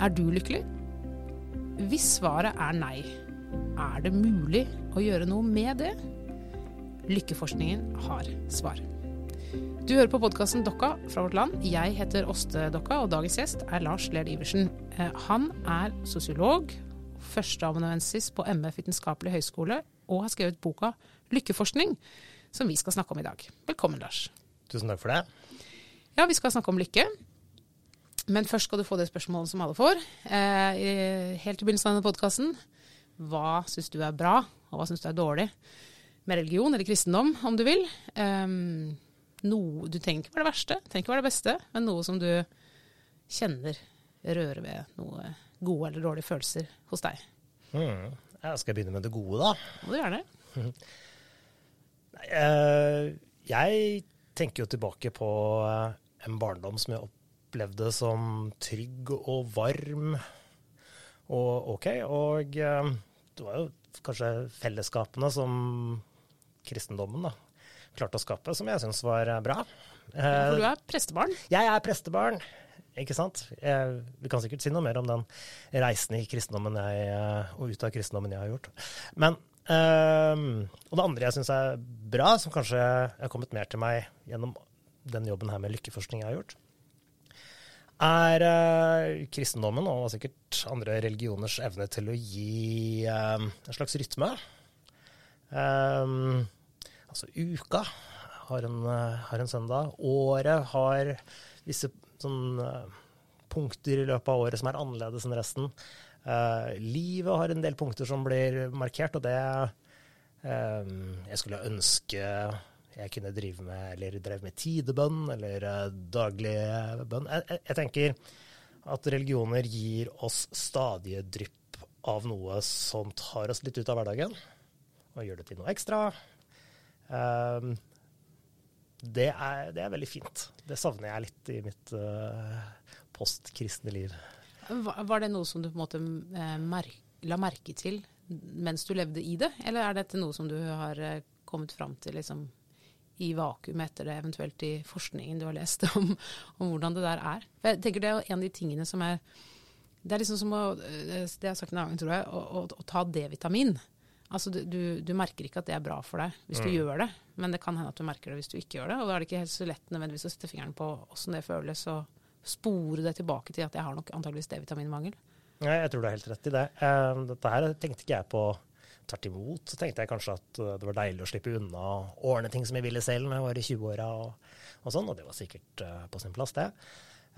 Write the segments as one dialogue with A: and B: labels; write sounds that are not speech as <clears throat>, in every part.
A: Er du lykkelig? Hvis svaret er nei, er det mulig å gjøre noe med det? Lykkeforskningen har svar. Du hører på podkasten Dokka fra vårt land. Jeg heter Åste Dokka, og dagens gjest er Lars Lerd Iversen. Eh, han er sosiolog, førsteamanuensis på MF Vitenskapelig høgskole, og har skrevet boka Lykkeforskning, som vi skal snakke om i dag. Velkommen, Lars.
B: Tusen takk for det.
A: Ja, vi skal snakke om lykke. Men først skal du få det spørsmålet som alle får. Eh, helt i begynnelsen av denne podkasten. Hva syns du er bra, og hva syns du er dårlig? Med religion eller kristendom, om du vil. Eh, noe, du trenger ikke være det verste, trenger ikke være det beste, men noe som du kjenner rører ved noe gode eller dårlige følelser hos deg.
B: Mm. Jeg skal begynne med det gode, da.
A: Må du gjerne. <laughs>
B: uh, jeg tenker jo tilbake på uh, en barndom som jeg opplevde som trygg og varm og OK. Og uh, det var jo kanskje fellesskapene som kristendommen da, klarte å skape, som jeg syns var bra.
A: For du er prestebarn?
B: Jeg er prestebarn. Ikke sant? Jeg, vi kan sikkert si noe mer om den reisen i kristendommen jeg, og ut av kristendommen jeg har gjort. Men Um, Og det andre jeg syns er bra, som kanskje har kommet mer til meg gjennom den jobben her med lykkeforskning jeg har gjort, er øh, kristendommen og sikkert andre religioners evne til å gi øh, en slags rytme. Um, altså uka har en, har en, søndag. Året har visse sånn, punkter i løpet av året som er annerledes enn resten. Uh, livet har en del punkter som blir markert, og det jeg skulle ønske jeg kunne drive med, eller drev med tidebønn eller daglige daglig bønn. Jeg, jeg, jeg, tenker at religioner gir oss stadige drypp av noe som tar oss litt ut av hverdagen, og gjør det til noe ekstra. Um, det, er, det, er, veldig fint. Det savner jeg litt i mitt uh, postkristne liv.
A: Var det noe som du på en måte mer, la merke til mens du levde i det, eller er dette noe som du har kommet fram til liksom, i vakuum etter det, eventuelt i forskningen du har lest om, om hvordan det der er? Jeg tenker Det er en av de tingene som er Det er liksom som å Det har jeg sagt en annen gang, tror jeg, å, å, å ta D-vitamin. Altså du, du, du, merker ikke at det er bra for deg hvis du mm. gjør det, men det kan hende at du merker det hvis du ikke gjør det. Og da er det ikke helt så lett nødvendigvis å sette fingeren på åssen det føles, og spore det tilbake til at jeg har nok antageligvis D-vitaminmangel.
B: Nei, jeg tror du har helt rett i det. Uh, dette her tenkte ikke jeg på tvert imot. Så tenkte jeg kanskje at uh, det var deilig å slippe unna og ordne ting som jeg ville selv når jeg var i 20-åra og, og, sånn, og det var sikkert uh, på sin plass, det.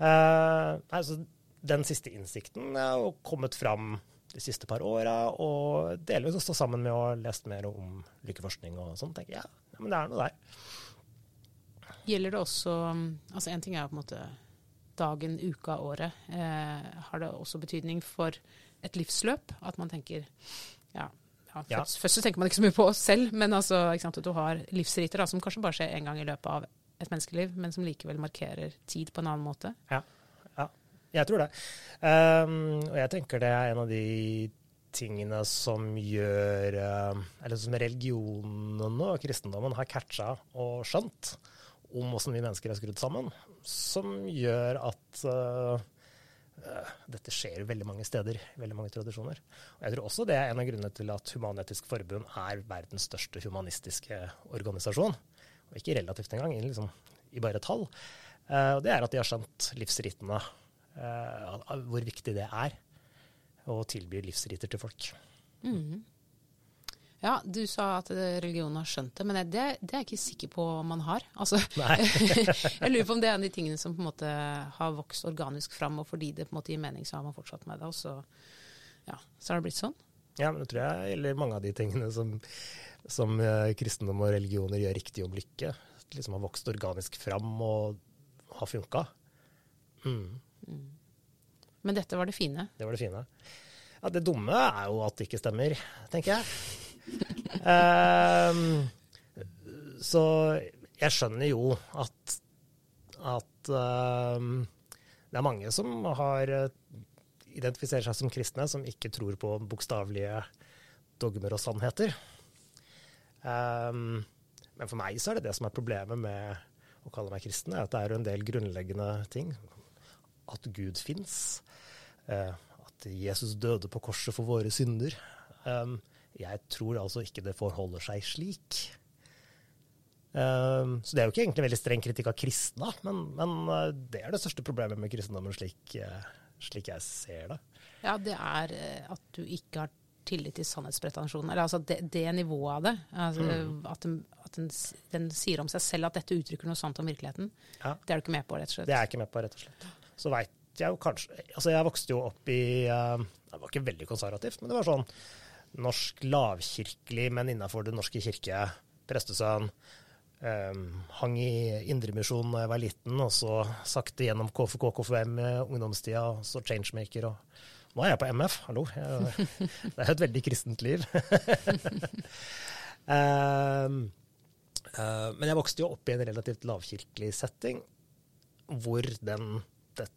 B: altså, den siste innsikten er kommet fram de siste par åra, og delvis også sammen med å ha lest mer om lykkeforskning og sånn, tenker jeg ja, men det er noe der.
A: Gjelder det også Altså en ting er på en måte dagen, uka, året. Eh, har det også betydning for et livsløp? At man tenker ja, ja, ja. Først, så tenker man ikke så mye på oss selv, men altså, sant, at du har livsriter da, som kanskje bare skjer én gang i løpet av et menneskeliv, men som likevel markerer tid på en annen måte.
B: Ja. Jeg tror det. Um, og jeg tenker det er en av de tingene som gjør uh, Eller som religionen og kristendommen har catcha og skjønt om åssen vi mennesker er skrudd sammen, som gjør at uh, dette skjer jo veldig mange steder, veldig mange tradisjoner. Og jeg tror også det er en av grunnene til at Human-Etisk Forbund er verdens største humanistiske organisasjon. Og ikke relativt engang, liksom, i bare tall. og det er at de har skjønt livsritene uh, hvor viktig det er å tilby livsriter til folk.
A: Mm. Ja, du sa at religionen har skjønt det, men det, det, er jeg ikke sikker på om man har. Altså, <laughs> jeg lurer på om det er en av de tingene som på en måte har vokst organisk fram, og fordi det på en måte gir mening, så har man fortsatt med det. Og så, ja, så har det blitt sånn.
B: Ja, men det tror jeg gjelder mange av de tingene som, som uh, kristendom og religioner gjør riktig om lykke. Liksom har vokst organisk fram og har funka. Mm. Mm.
A: Men dette var det fine?
B: Det var det fine. Ja, det dumme er jo at det ikke stemmer, tenker jeg. Um, så jeg skjønner jo at, at um, det er mange som har eh, identifiserer seg som kristne, som ikke tror på bokstavelige dogmer og sannheter. Um, men for meg så er det det som er problemet med å kalle meg kristen, at det er en del grunnleggende ting at Gud fins. Uh, at Jesus døde på korset for våre synder. Um, jeg tror altså ikke det forholder seg slik. Um, så det er jo ikke egentlig veldig streng kritikk av kristne, men, men uh, det er det største problemet med kristendommen slik, uh, slik jeg ser det.
A: Ja, det er uh, at du ikke har tillit til sannhetspretensjonen. Eller altså det, det nivået av det. Altså, mm. At, den, at den, den, sier om seg selv at dette uttrykker noe sant om virkeligheten. Ja. Det er du ikke med på, rett og slett?
B: Det er jeg ikke med på, rett og slett. Så veit jeg jo kanskje Altså, jeg vokste jo opp i Det var ikke veldig konservativt, men det var sånn norsk lavkirkelig, men innafor Den norske kirke. Prestesønn. Um, hang i Indremisjon da jeg var liten, og så sakte gjennom KFK, KFUM ungdomstida, og så Changemaker. og Nå er jeg på MF, hallo. <laughs> Det er et veldig kristent liv. um, <laughs> uh, men jeg vokste jo opp i en relativt lavkirkelig setting, hvor den det,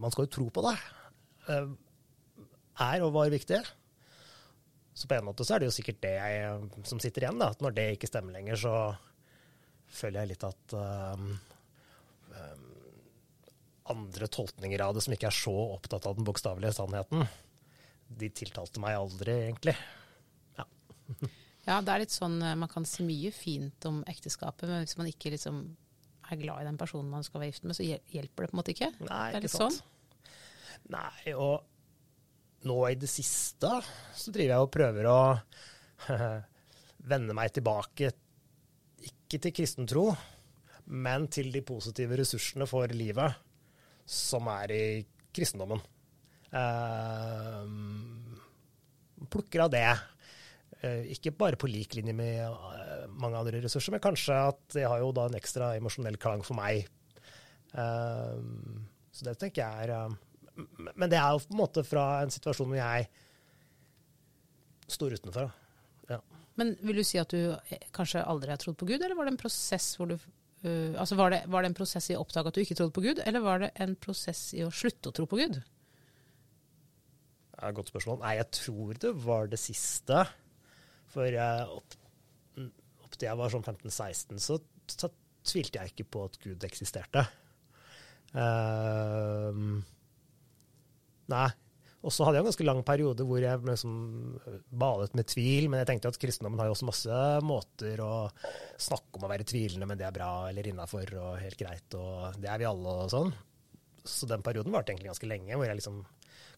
B: Man skal jo tro på det. Uh, er og var viktig. Så på en måte så er det jo sikkert det jeg, som sitter igjen, da. At når det ikke stemmer lenger, så føler jeg litt at um, um, andre tolkninger av det som ikke er så opptatt av den bokstavelige sannheten, de tiltalte meg aldri, egentlig. Ja. <laughs>
A: ja, det er litt sånn eh, man kan si mye fint om ekteskapet, men hvis man ikke liksom er glad i den personen man skal være gift med, så hjelper det på en måte ikke.
B: Nei,
A: det er
B: litt sant. sånn. Nei, og nå i det siste så driver jeg og prøver å <laughs> vende meg tilbake, ikke til kristen tro, men til de positive ressursene for livet som er i kristendommen. Uh, plukker av det. Uh, ikke bare på lik linje med uh, mange andre ressurser, men kanskje at det har jo da en ekstra emosjonell klang for meg. så det tenker jeg er men det er jo på en måte fra en situasjon hvor jeg står utenfor. Ja.
A: Men vil du si at du kanskje aldri har trodd på Gud, eller var det en prosess hvor du uh, altså var det, var det, en prosess i å oppdage at du ikke trodde på Gud, eller var det en prosess i å slutte å tro på Gud?
B: Ja, godt spørsmål. Nei, jeg tror det var det siste. For jeg, opp, opp til jeg var sånn 15-16, så, så, tvilte jeg ikke på at Gud eksisterte. Uh, Nei. Og så hadde jeg en ganske lang periode hvor jeg liksom badet med tvil, men jeg tenkte at kristendommen har jo også masse måter å snakke om å være tvilende, men det er bra eller innafor og helt greit, og det er vi alle og sånn. Så den perioden varte egentlig ganske lenge, hvor jeg liksom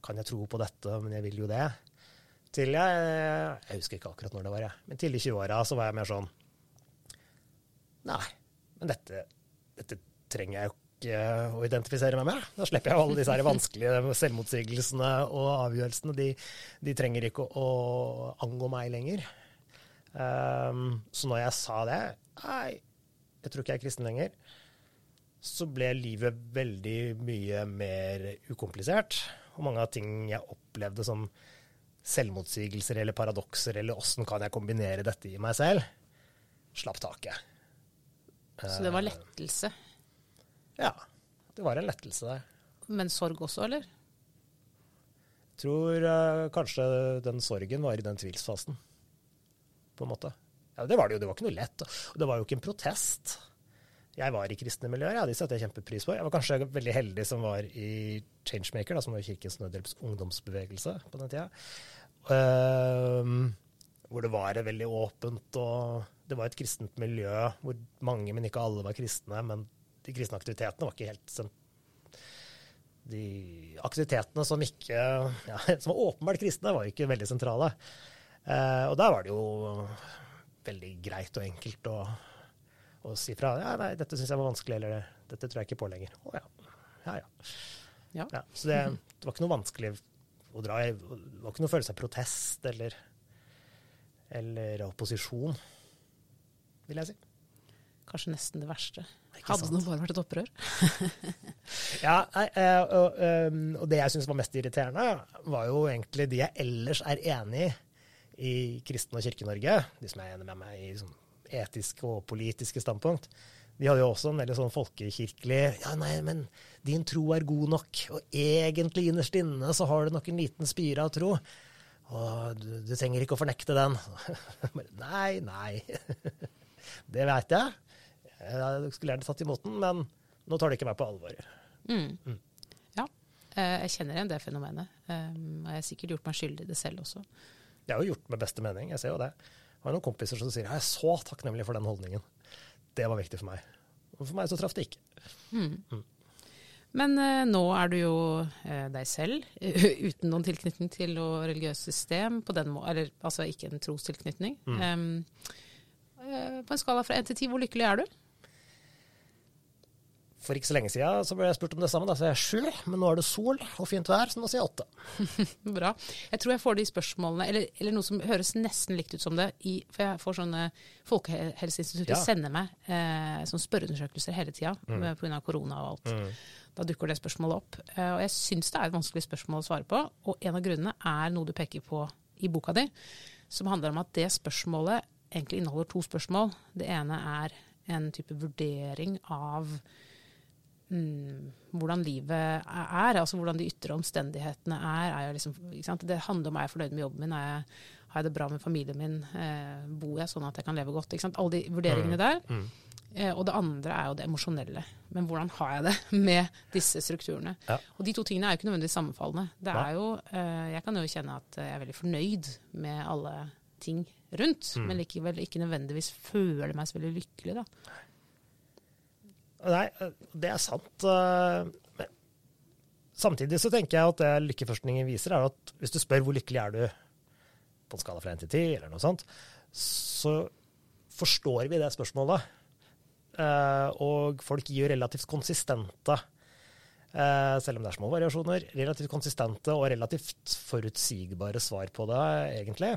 B: Kan jeg tro på dette, men jeg vil jo det. Til jeg Jeg husker ikke akkurat når det var, jeg. Men tidlig i 20-åra så var jeg mer sånn Nei, men dette, dette trenger jeg jo å identifisere meg med. Da slipper jeg alle disse her vanskelige selvmotsigelsene og avgjørelsene. De, de trenger ikke å, å, angå meg lenger. Um, så når jeg sa det, nei, jeg tror ikke jeg er kristen lenger, så ble livet veldig mye mer ukomplisert. Og mange av ting jeg opplevde som selvmotsigelser eller paradokser, eller åssen kan jeg kombinere dette i meg selv, slapp taket.
A: Så det var lettelse?
B: Ja, det var en lettelse der.
A: Men sorg også, eller?
B: Jeg tror uh, kanskje den sorgen var i den tvilsfasen, på en måte. Ja, det var det jo. Det var ikke noe lett. Og det var jo ikke en protest. Jeg var i kristne miljøer, ja, de setter jeg kjempepris på. Jeg var kanskje veldig heldig som var i Changemaker, da, som var Kirkens Nødhjelps ungdomsbevegelse på den tida. Uh, hvor det var veldig åpent, og det var et kristent miljø hvor mange, men ikke alle, var kristne. Men de kristne aktivitetene var ikke helt De aktivitetene som ikke ja, <laughs> som var åpenbart kristne, var ikke veldig sentrale. Eh, og der var det jo veldig greit og enkelt å, å si fra. Ja, nei, dette syns jeg var vanskelig, eller dette tror jeg ikke på lenger. Å ja. Ja, ja. ja. ja så det, det, var ikke noe vanskelig å dra i. Det var ikke noe følelse av protest eller, eller opposisjon, vil jeg si.
A: Kanskje nesten det verste. Hadde det bare vært et opprør? <laughs>
B: ja, og, og, og, det jeg syns var mest irriterende, var jo egentlig de jeg ellers er enig i i Kristen- og Kirke-Norge, de som er enig med meg i sånn etiske og politiske standpunkt, de hadde jo også en veldig sånn folkekirkelig Ja, nei, men din tro er god nok, og egentlig innerst inne så har du nok en liten spire av tro. Og du, du trenger ikke å fornekte den. <laughs> nei, nei. <laughs> det veit jeg. Jeg skulle gjerne tatt imot den, men nå tar de ikke meg på alvor.
A: Mm. Mm. Ja. Eh, jeg kjenner igjen det fenomenet. Um, og jeg har sikkert gjort meg skyldig i det selv også.
B: Jeg har jo gjort med beste mening, jeg ser jo det. Jeg har noen kompiser som sier jeg er så takknemlig for den holdningen. Det var viktig for meg. Og for meg så traff det ikke.
A: Mm. Mm. Men uh, nå er du jo uh, deg selv, <laughs> uten noen tilknytning til noe religiøst system, på den må eller altså ikke en trostilknytning. Mm. Um, uh, på en skala fra én til ti, hvor lykkelig er du?
B: For ikke så lenge siden så ble jeg spurt om det samme. Da sa jeg sju, men nå er det sol og fint vær, så nå sier jeg åtte. <laughs>
A: Bra. Jeg tror jeg får de spørsmålene, eller, eller, noe som høres nesten likt ut som det. I, for jeg får sånne Folkehelseinstituttet ja. sender meg eh, sånne spørreundersøkelser hele tida mm. pga. korona og alt. Mm. Da dukker det spørsmålet opp. Eh, og jeg syns det er et vanskelig spørsmål å svare på. Og en av grunnene er noe du peker på i boka di, som handler om at det spørsmålet egentlig inneholder to spørsmål. Det ene er en type vurdering av hvordan livet er, altså hvordan de ytre omstendighetene er. er liksom, det handler om er jeg fornøyd med jobben min, jeg, har jeg det bra med familien min, eh, bor jeg sånn at jeg kan leve godt? Alle de vurderingene mm. der. Mm. Eh, og det andre er jo det emosjonelle. Men hvordan har jeg det <laughs> med disse strukturene? Ja. Og de to tingene er jo ikke nødvendigvis sammenfallende. Det er jo, eh, jeg kan jo kjenne at jeg er veldig fornøyd med alle ting rundt, mm. men likevel ikke nødvendigvis føler meg så veldig lykkelig. da.
B: Nei, det er sant. Eh, men samtidig så tenker jeg at det lykkeforskningen viser, er at hvis du spør hvor lykkelig er du på en skala fra 1 til 10, eller noe sånt, så forstår vi det spørsmålet. Eh, og folk gir jo relativt konsistente, eh, selv om det er små variasjoner, relativt konsistente og relativt forutsigbare svar på det, egentlig.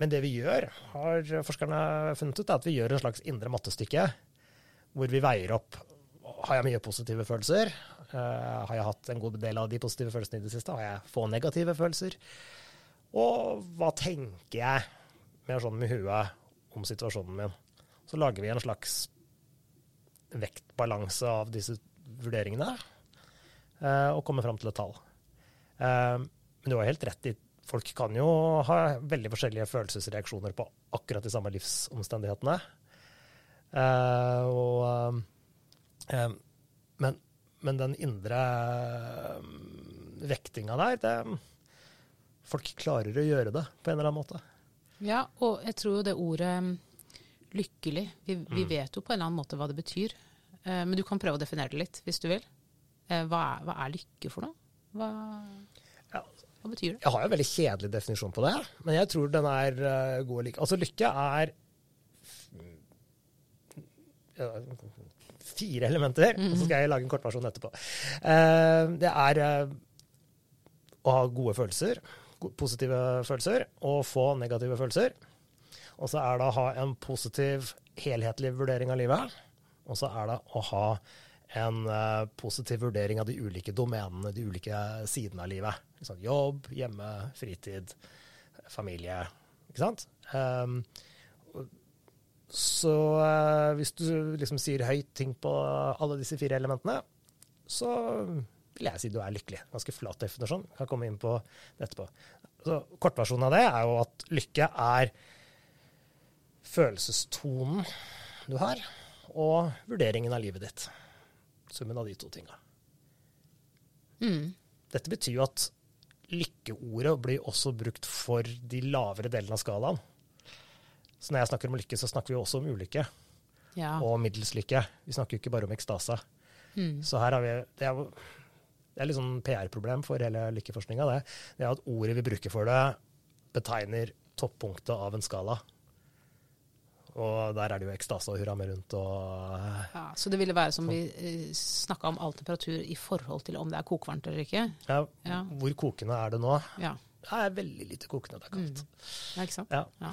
B: Men det vi gjør, har forskerne funnet ut, er at vi gjør en slags indre mattestykke hvor vi veier opp har jeg mye positive følelser. Uh, har jeg hatt en god del av de positive følelsene i det siste? Har jeg få negative følelser? Og hva tenker jeg mer sånn med huet om situasjonen min? Så lager vi en slags vektbalanse av disse vurderingene uh, og kommer fram til et tall. Uh, men du har helt rett i folk kan jo ha veldig forskjellige følelsesreaksjoner på akkurat de samme livsomstendighetene. Uh, og, uh, men, men, den indre uh, vektinga der, det, folk klarer å gjøre det på en eller annen måte.
A: Ja, og jeg tror jo det ordet lykkelig Vi, vi mm. vet jo på en eller annen måte hva det betyr. men du kan prøve å definere det litt, hvis du vil. hva, er, hva er lykke for noe? Hva hva betyr det?
B: Jeg har jo en veldig kjedelig definisjon på det, men jeg tror den er uh, god å like. Altså lykke er fire elementer, mm. og så skal jeg lage en kortversjon etterpå. Uh, det er uh, å ha gode følelser, positive følelser, og få negative følelser. Og så er det å ha en positiv, helhetlig vurdering av livet. Og så er det å ha en uh, positiv vurdering av de ulike domenene, de ulike sidene av livet. Sånn, jobb, hjemme, fritid, familie. Ikke sant? Um, så uh, hvis du liksom sier høyt ting på alle disse fire elementene, så vil jeg si du er lykkelig. Ganske flat definisjon. Kan komme inn på det etterpå. Så Kortversjonen av det er jo at lykke er følelsestonen du har, og vurderingen av livet ditt. Summen av de to tinga. Mm. Dette betyr jo at lykkeordet blir også brukt for de lavere delene av skalaen. Så når jeg snakker om lykke, så snakker vi også om ulykke. Ja. Og middels lykke. Vi snakker jo ikke bare om ekstase. Mm. Så her har vi Det er, det er litt sånn PR-problem for hele lykkeforskninga, det. Det er at ordet vi bruker for det, betegner toppunktet av en skala. Og der er det jo ekstase og hurra med rundt og
A: ja, Så det ville være som vi uh, snakka om all temperatur i forhold til om det er kokvarmt eller ikke?
B: Ja, ja. Hvor kokende er det nå? Ja. Det er veldig lite kokende, det er kaldt. Mm.
A: Ja, ikke sant. Ja. ja.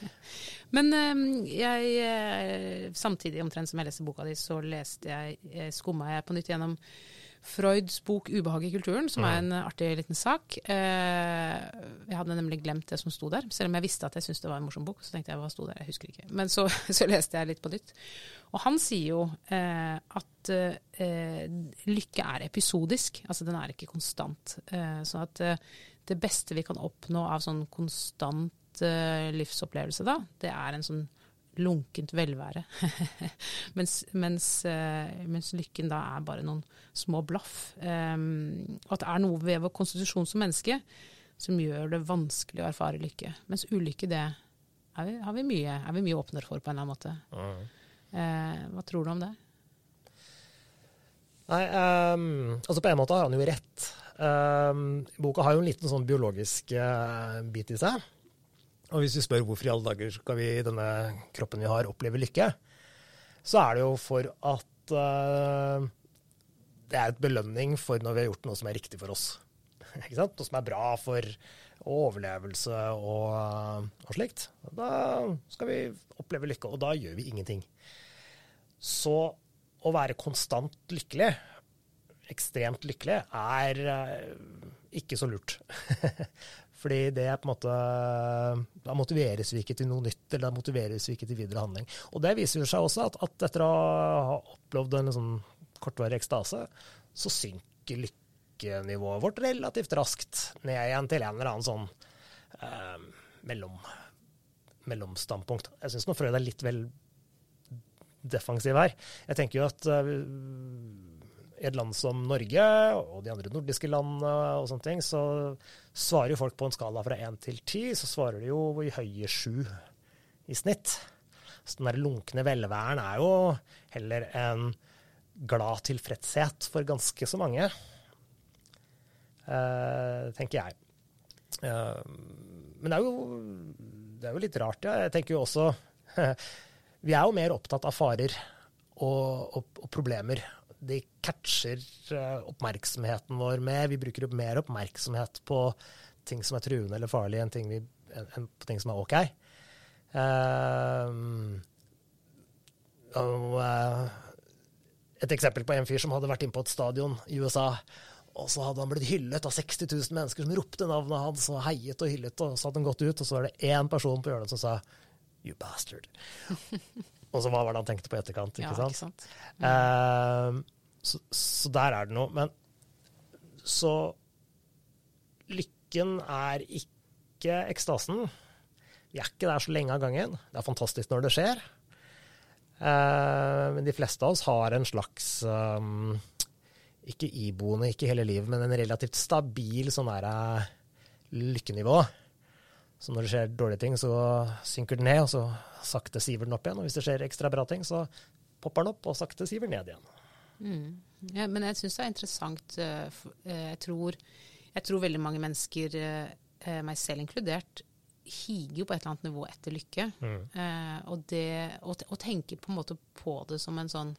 A: <laughs> Men um, jeg, eh, samtidig, omtrent som jeg leste boka di, så leste jeg, eh, skumma jeg på nytt gjennom Freuds bok 'Ubehag i kulturen', som er en artig liten sak. Eh, jeg hadde nemlig glemt det som sto der, selv om jeg visste at jeg syntes det var en morsom bok. Så tenkte jeg hva sto der, jeg husker ikke. Men så, <laughs> så leste jeg litt på nytt. Og han sier jo eh, at eh, lykke er episodisk, altså den er ikke konstant. Så at det beste vi kan oppnå av sånn konstant livsopplevelse, da, det er en sånn lunkent velvære. <laughs> mens, mens, eh, mens, lykken da er bare noen små blaff. Um, og at det er noe ved vår konstitusjon som menneske som gjør det vanskelig å erfare lykke. Mens ulykke, det er vi, vi mye, er vi mye åpnere for på en eller annen måte. Mm. Uh, hva tror du om det?
B: Nei, um, altså på en måte har han jo rett. Um, boka har jo en liten sånn biologisk uh, bit i seg. Og hvis vi spør hvorfor i alle dager skal vi i denne kroppen vi har, oppleve lykke, så er det jo for at uh, det er et belønning for når vi har gjort noe som er riktig for oss. <laughs> Ikke sant? Noe som er bra for overlevelse og, og slikt. Da skal vi oppleve lykke, og da gjør vi ingenting. Så å være konstant lykkelig, ekstremt lykkelig, er uh, ikke så lurt. <laughs> Fordi det er på en måte Da motiveres vi ikke til noe nytt, eller da motiveres vi ikke til videre handling. Og det viser seg også at, at etter å ha opplevd en sånn kortvarig ekstase, så synker lykkenivået vårt relativt raskt ned igjen til en eller annen sånn eh, mellom, mellomstandpunkt. Jeg syns nå Frøyd er litt vel defensiv her. Jeg tenker jo at i et land som Norge og de andre nordiske landene og sånne ting, så svarer jo folk på en skala fra én til ti, så svarer de jo i høye sju i snitt. Så den der lunkne velværen er jo heller en glad tilfredshet for ganske så mange, uh, tenker jeg. Uh, men det er, jo, det er jo litt rart, ja. Jeg tenker jo også <laughs> Vi er jo mer opptatt av farer og, og, og problemer de catcher eh, oppmerksomheten vår med. Vi bruker mer oppmerksomhet på ting som er truende eller farlige, enn, ting vi, enn på ting som er OK. Uh, og, uh, et eksempel på en fyr som hadde vært inne på et stadion i USA. Og så hadde han blitt hyllet av 60 000 mennesker som ropte navnet hans og heiet og hyllet. Og så hadde han gått ut, og så var det én person på hjørnet som sa 'you bastard'. <laughs> Og så hva var det han tenkte på i etterkant, ikke ja, sant? Ikke sant? Mm. Uh, så, så, der er det noe. Men så lykken er ikke ekstasen. Vi er ikke der så lenge av gangen. Det er fantastisk når det skjer. Uh, men de fleste av oss har en slags um, ikke iboende, ikke hele livet, men en relativt stabil sånn der, uh, lykkenivå. Så når det skjer dårlige ting, så synker den ned, og så sakte siver den opp igjen. Og hvis det skjer ekstra bra ting, så popper den opp, og sakte siver den ned igjen.
A: Mm. Ja, men jeg syns det er interessant. Eh, eh, jeg tror, jeg tror, veldig mange mennesker, eh, meg selv inkludert, higer jo på et eller annet nivå etter lykke. Mm. Og, det, og, og, tenker på en måte på det som en sånn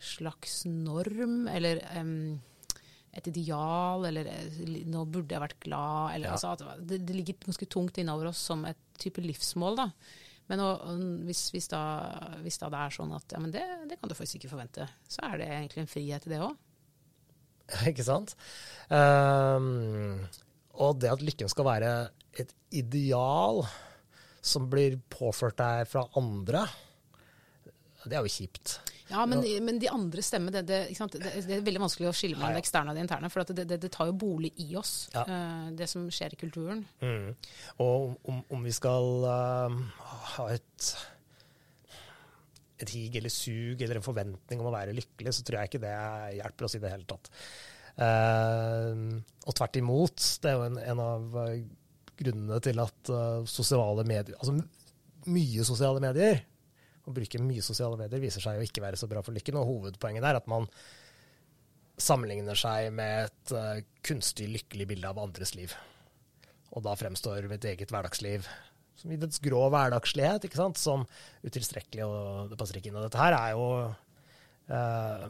A: slags norm, eller um, et ideal, eller nå burde jeg vært glad, eller ja. altså, det, det, ligger ganske tungt innover oss som et type livsmål, da. Men og, hvis, hvis, da, hvis, da, det er sånn at ja, men det, det, kan du faktisk ikke forvente, så er det egentlig en frihet i det òg. <laughs>
B: Ikke sant? Um, og det at lykken skal være et ideal som blir påført deg fra andre, det er jo kjipt.
A: Ja, men, men de andre stemmene, det, det, det, det, er veldig vanskelig å skille mellom det eksterne og det interne. For det, tar jo bolig i oss, ja. uh, det som skjer i kulturen.
B: Mm. Og om, om, vi skal uh, ha et et hig eller sug eller en forventning om å være lykkelig, så tror jeg ikke det hjelper oss i det hele tatt. Uh, og tvert imot, det er jo en, en av grunnene til at sosiale medier Altså mye sosiale medier å bruke mye sosiale medier viser seg å ikke være så bra for lykken. Og hovedpoenget er at man sammenligner seg med et uh, kunstig lykkelig bilde av andres liv. Og da fremstår mitt eget hverdagsliv som i dets grå hverdagslighet ikke sant? som utilstrekkelig, og det passer ikke inn. Og dette her er jo uh,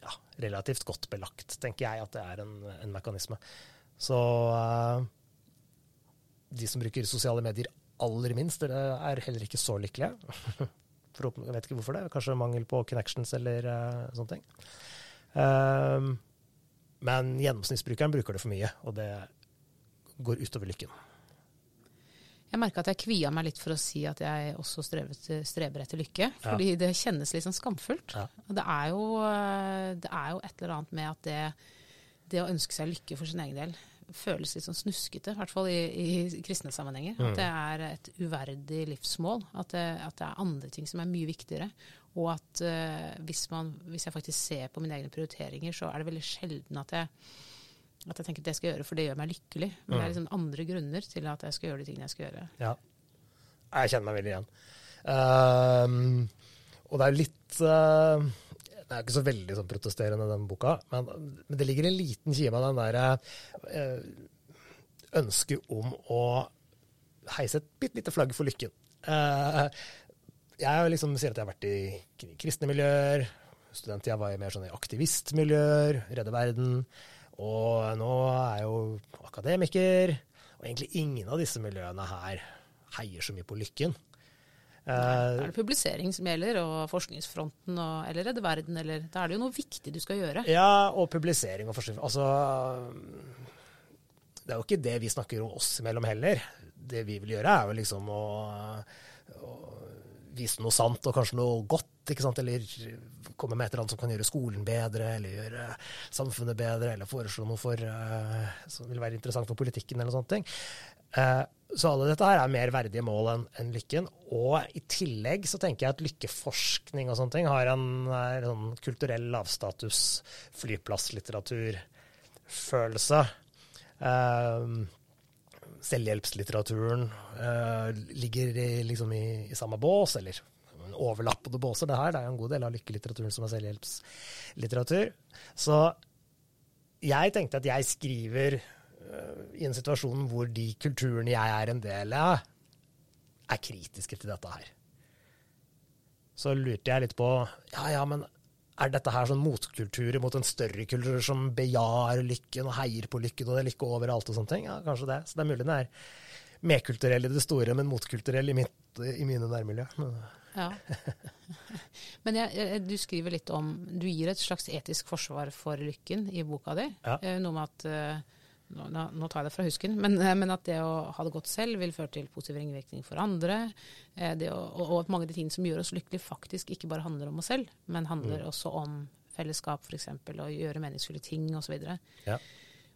B: ja, relativt godt belagt, tenker jeg, at det er en, en mekanisme. Så uh, de som bruker sosiale medier aller minst. Er heller ikke så lykkelige. <laughs> jeg vet ikke hvorfor det. Kanskje mangel på connections eller uh, sånne ting. Um, men gjennomsnittsbrukeren bruker det for mye, og det går utover lykken.
A: Jeg merka at jeg kvia meg litt for å si at jeg også strevet, streber etter lykke. Fordi ja. det kjennes litt sånn skamfullt. Ja. Det er, jo, eh, det er, jo, et eller annet med at det, det å ønske seg lykke for sin egen del føles litt sånn snuskete, i hvert fall i, i kristne sammenhenger.
B: Mm.
A: At det er et uverdig livsmål. At det, at det, er andre ting som er mye viktigere. Og at uh, hvis, man, hvis, jeg faktisk ser på mine egne prioriteringer, så er det veldig sjelden at jeg, at jeg tenker at det skal gjøre, for det gjør meg lykkelig. Men det er
B: Mm.
A: liksom andre grunner til at jeg skal gjøre de tingene jeg skal gjøre.
B: Ja. Jeg kjenner meg veldig igjen. Uh, og det er litt uh, Det er ikke så veldig sånn protesterende, den boka, men, men det ligger en liten kime av den der eh, ønsket om å heise et bitte lite flagg for lykken. Eh, jeg liksom sier at jeg har vært i kristne miljøer. Studenttida var jeg mer sånn i aktivistmiljøer, Redde Verden. Og nå er jeg jo akademiker. Og egentlig ingen av disse miljøene her heier så mye på lykken.
A: Er det publisering som gjelder, og forskningsfronten, og, eller Redde Verden, eller Da er det jo noe viktig du skal gjøre.
B: Ja, og publisering og forskning. Altså Det er jo ikke det vi snakker om oss imellom heller. Det vi vil gjøre, er jo liksom å, å vise noe sant og kanskje noe godt, ikke sant? eller komme med et eller annet som kan gjøre skolen bedre, eller gjøre samfunnet bedre, eller foreslå noe for, uh, som vil være interessant for politikken, eller sånne ting. Uh, så alle dette her er mer verdige mål enn en lykken. Og i tillegg så tenker jeg at lykkeforskning og sånne ting har en, en sånn kulturell lavstatus, flyplasslitteraturfølelse. Um, selvhjelpslitteraturen uh, ligger i, liksom i, i, samme bås, eller overlappede båser. Det her det er jo en god del av lykkelitteraturen som er selvhjelpslitteratur. Så jeg tenkte at jeg skriver i en situasjon hvor de kulturene jeg er en del av, er kritiske til dette her. Så lurte jeg litt på ja, ja, men er dette her sånn motkulturer mot en større kultur som bejar lykken og heier på lykken og det er lykke overalt og sånne ting? Ja, kanskje det. Så det er mulig den er medkulturell i det store, men motkulturell i, mitt, i mine nærmiljø.
A: Ja. <laughs> Men jeg, du skriver litt om Du gir et slags etisk forsvar for lykken i boka di.
B: Ja.
A: Noe med at nå, nå, tar jeg det fra husken, men, men, at det å ha det godt selv vil føre til positiv ringvirkning for andre. Å, og, og, at mange av de tingene som gjør oss lykkelige, faktisk ikke bare handler om oss selv, men handler mm. også om fellesskap, f.eks., og gjøre meningsfulle ting osv.
B: Ja.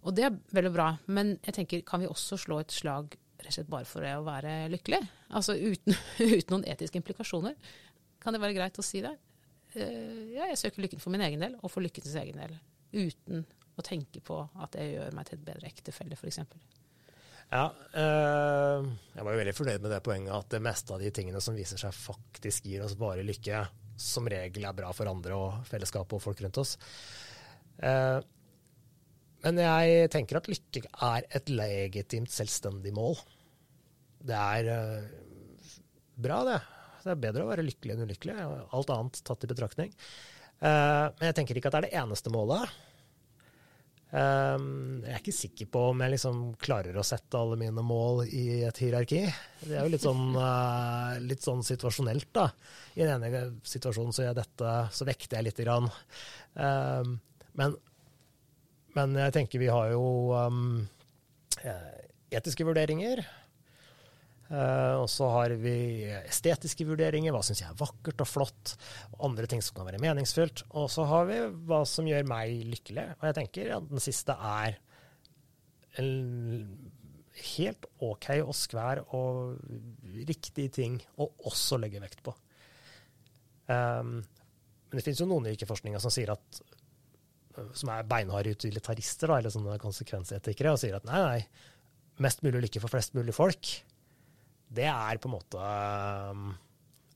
A: Og det er veldig bra. Men jeg tenker, kan vi også slå et slag rett og slett bare for å være lykkelig? Altså uten, <laughs> uten noen etiske implikasjoner. Kan det være greit å si det? Uh, ja, jeg søker lykken for min egen del, og for lykkens egen del. Uten å tenke på at det gjør meg til et bedre ektefelle, f.eks.
B: Ja, øh, jeg var jo veldig fornøyd med det poenget at det meste av de tingene som viser seg faktisk gir oss bare lykke, som regel er bra for andre og fellesskapet og folk rundt oss. Uh, men jeg tenker at lykke er et legitimt, selvstendig mål. Det er uh, bra, det. Det er bedre å være lykkelig enn ulykkelig, alt annet tatt i betraktning. men jeg tenker ikke at det er det eneste målet. Um, jeg er ikke sikker på om jeg liksom klarer å sette alle mine mål i et hierarki. Det er jo litt sånn, uh, <laughs> litt sånn situasjonelt, da. I den ene situasjonen så, gjør jeg dette, så vekter jeg lite grann. Um, men, men, jeg tenker vi har jo um, etiske vurderinger. Uh, og så har vi estetiske vurderinger, hva syns jeg er vakkert og flott, og andre ting som kan være meningsfylt. Og så har vi hva som gjør meg lykkelig. Og jeg tenker at den siste er en helt OK og skvær og riktig ting å også legge vekt på. Um, men det finnes jo noen i yrkesforskninga som sier at som er beinharde utilitarister, da, eller sånne konsekvensetikere, og sier at nei, nei, mest mulig lykke for flest mulig folk det er på en måte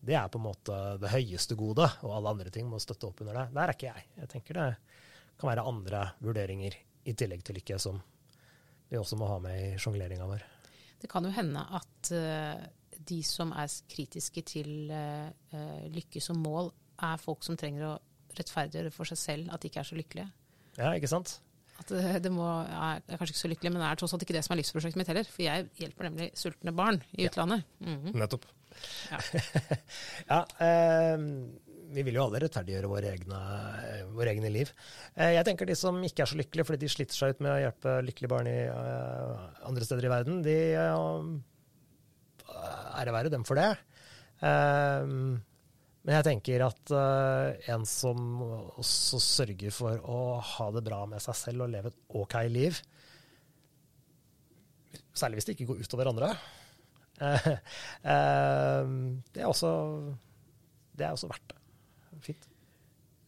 B: det er på en måte det høyeste gode, og alle andre ting må støtte opp under det. Der er ikke jeg. Jeg tenker det kan være andre vurderinger i tillegg til lykke som vi også må ha med i sjongleringa vår.
A: Det kan jo hende at uh, de som er kritiske til uh, lykke som mål, er folk som trenger å rettferdiggjøre for seg selv at de ikke er så lykkelige.
B: Ja, ikke sant?
A: At det, det må, jeg er kanskje ikke så lykkelig, men det er tross alt ikke det som er livsprosjektet mitt heller. For jeg hjelper nemlig sultne barn i utlandet. Mm -hmm.
B: Nettopp.
A: Ja, <laughs>
B: ja eh, vi vil jo alle rettferdiggjøre våre egne, våre egne liv. Eh, jeg tenker de som ikke er så lykkelige fordi de sliter seg ut med å hjelpe lykkelige barn i uh, andre steder i verden, de uh, ære være dem for det. Uh, men jeg tenker at uh, en som også sørger for å ha det bra med seg selv og leve et OK liv, særlig hvis det ikke går utover andre. <laughs> Eh, det, er også, det er også verdt det. Fint.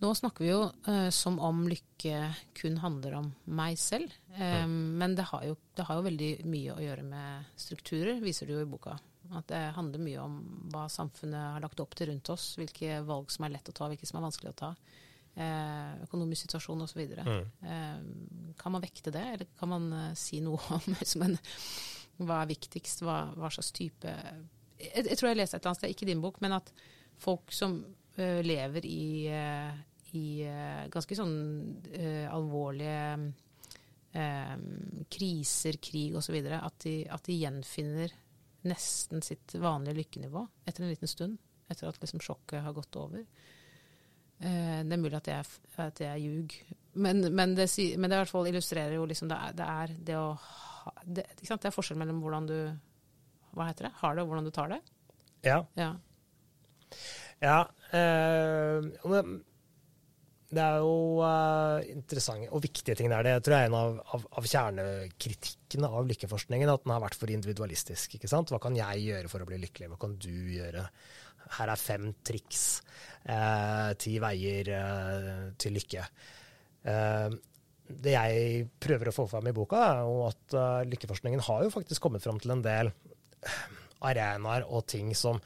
A: Nå snakker vi jo uh, som om lykke kun handler om meg selv. Um, mm. Men det har, jo, det har, jo, veldig mye å gjøre med strukturer, viser du jo i boka. At det handler mye om hva samfunnet har lagt opp til rundt oss. Hvilke valg som er lett å ta, hvilke som er vanskelig å ta. Eh, økonomisk situasjon osv. Mm. Eh, kan man vekte det, eller kan man eh, si noe <laughs> om en, hva er viktigst, hva, hva slags type jeg, jeg, tror jeg leste et eller annet sted, ikke din bok, men at folk som lever i i uh, ganske sånn uh, alvorlige uh, kriser, krig osv. At, de, at de gjenfinner nesten sitt vanlige lykkenivå etter en liten stund. Etter at liksom sjokket har gått over. det er mulig at er, at jeg ljug, men, men, det, men det i hvert fall illustrerer jo liksom det er det, er det å ha det, det, er forskjell mellom hvordan du Hva heter det? Har det, og hvordan du tar det.
B: Ja.
A: Ja.
B: ja øh, det er jo uh, interessante og viktige ting der. Det tror jeg er en av, av, av, kjernekritikkene av lykkeforskningen. At den har vært for individualistisk. ikke sant? Hva kan jeg gjøre for å bli lykkelig? Hva kan du gjøre? Her er fem triks. Uh, ti veier uh, til lykke. det jeg prøver å få fram i boka, er jo at lykkeforskningen har jo faktisk kommet fram til en del arenaer og ting som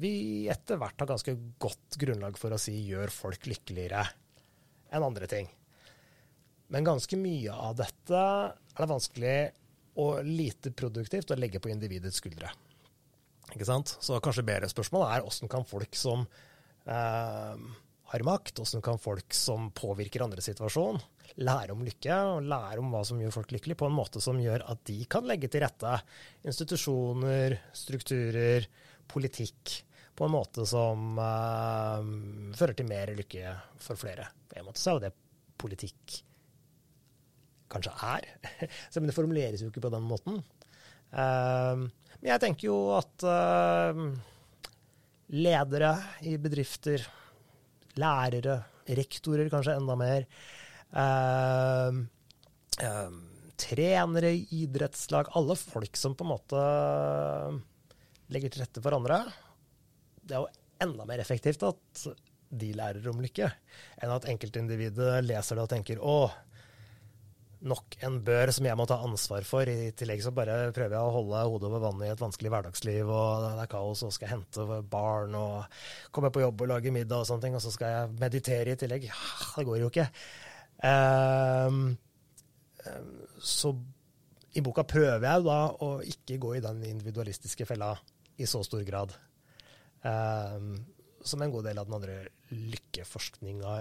B: vi etter hvert har ganske godt grunnlag for å si gjør folk lykkeligere enn andre ting. Men ganske mye av dette er det vanskelig og lite produktivt å legge på individets skuldre. Ikke sant? Så kanskje bedre spørsmål er hvordan kan folk som uh, har makt, hvordan kan folk som påvirker andres situasjon, lære om lykke og lære om hva som gjør folk lykkelige, på en måte som gjør at de kan legge til rette institusjoner, strukturer, politikk på en måte som uh, fører til mer lykke for flere. På en måte så er jo det politikk kanskje er, <laughs> men det formuleres jo ikke på den måten. Uh, men jeg tenker jo at uh, ledere i bedrifter, lærere, rektorer kanskje enda mer, Eh, eh, trenere idrettslag, alle folk som på en måte legger til rette for andre. Det er jo enda mer effektivt at de lærer om lykke, enn at enkeltindividet leser det og tenker å, nok en bør som jeg må ta ansvar for. I tillegg så bare prøver jeg å holde hodet over vannet i et vanskelig hverdagsliv, og det er kaos, og skal hente barn og komme på jobb og lage middag og sånne ting, og så skal jeg meditere i tillegg. Det går jo ikke. Um, så i boka prøver jeg da å ikke gå i den individualistiske fella i så stor grad. Um, som en god del av den andre lykkeforskninga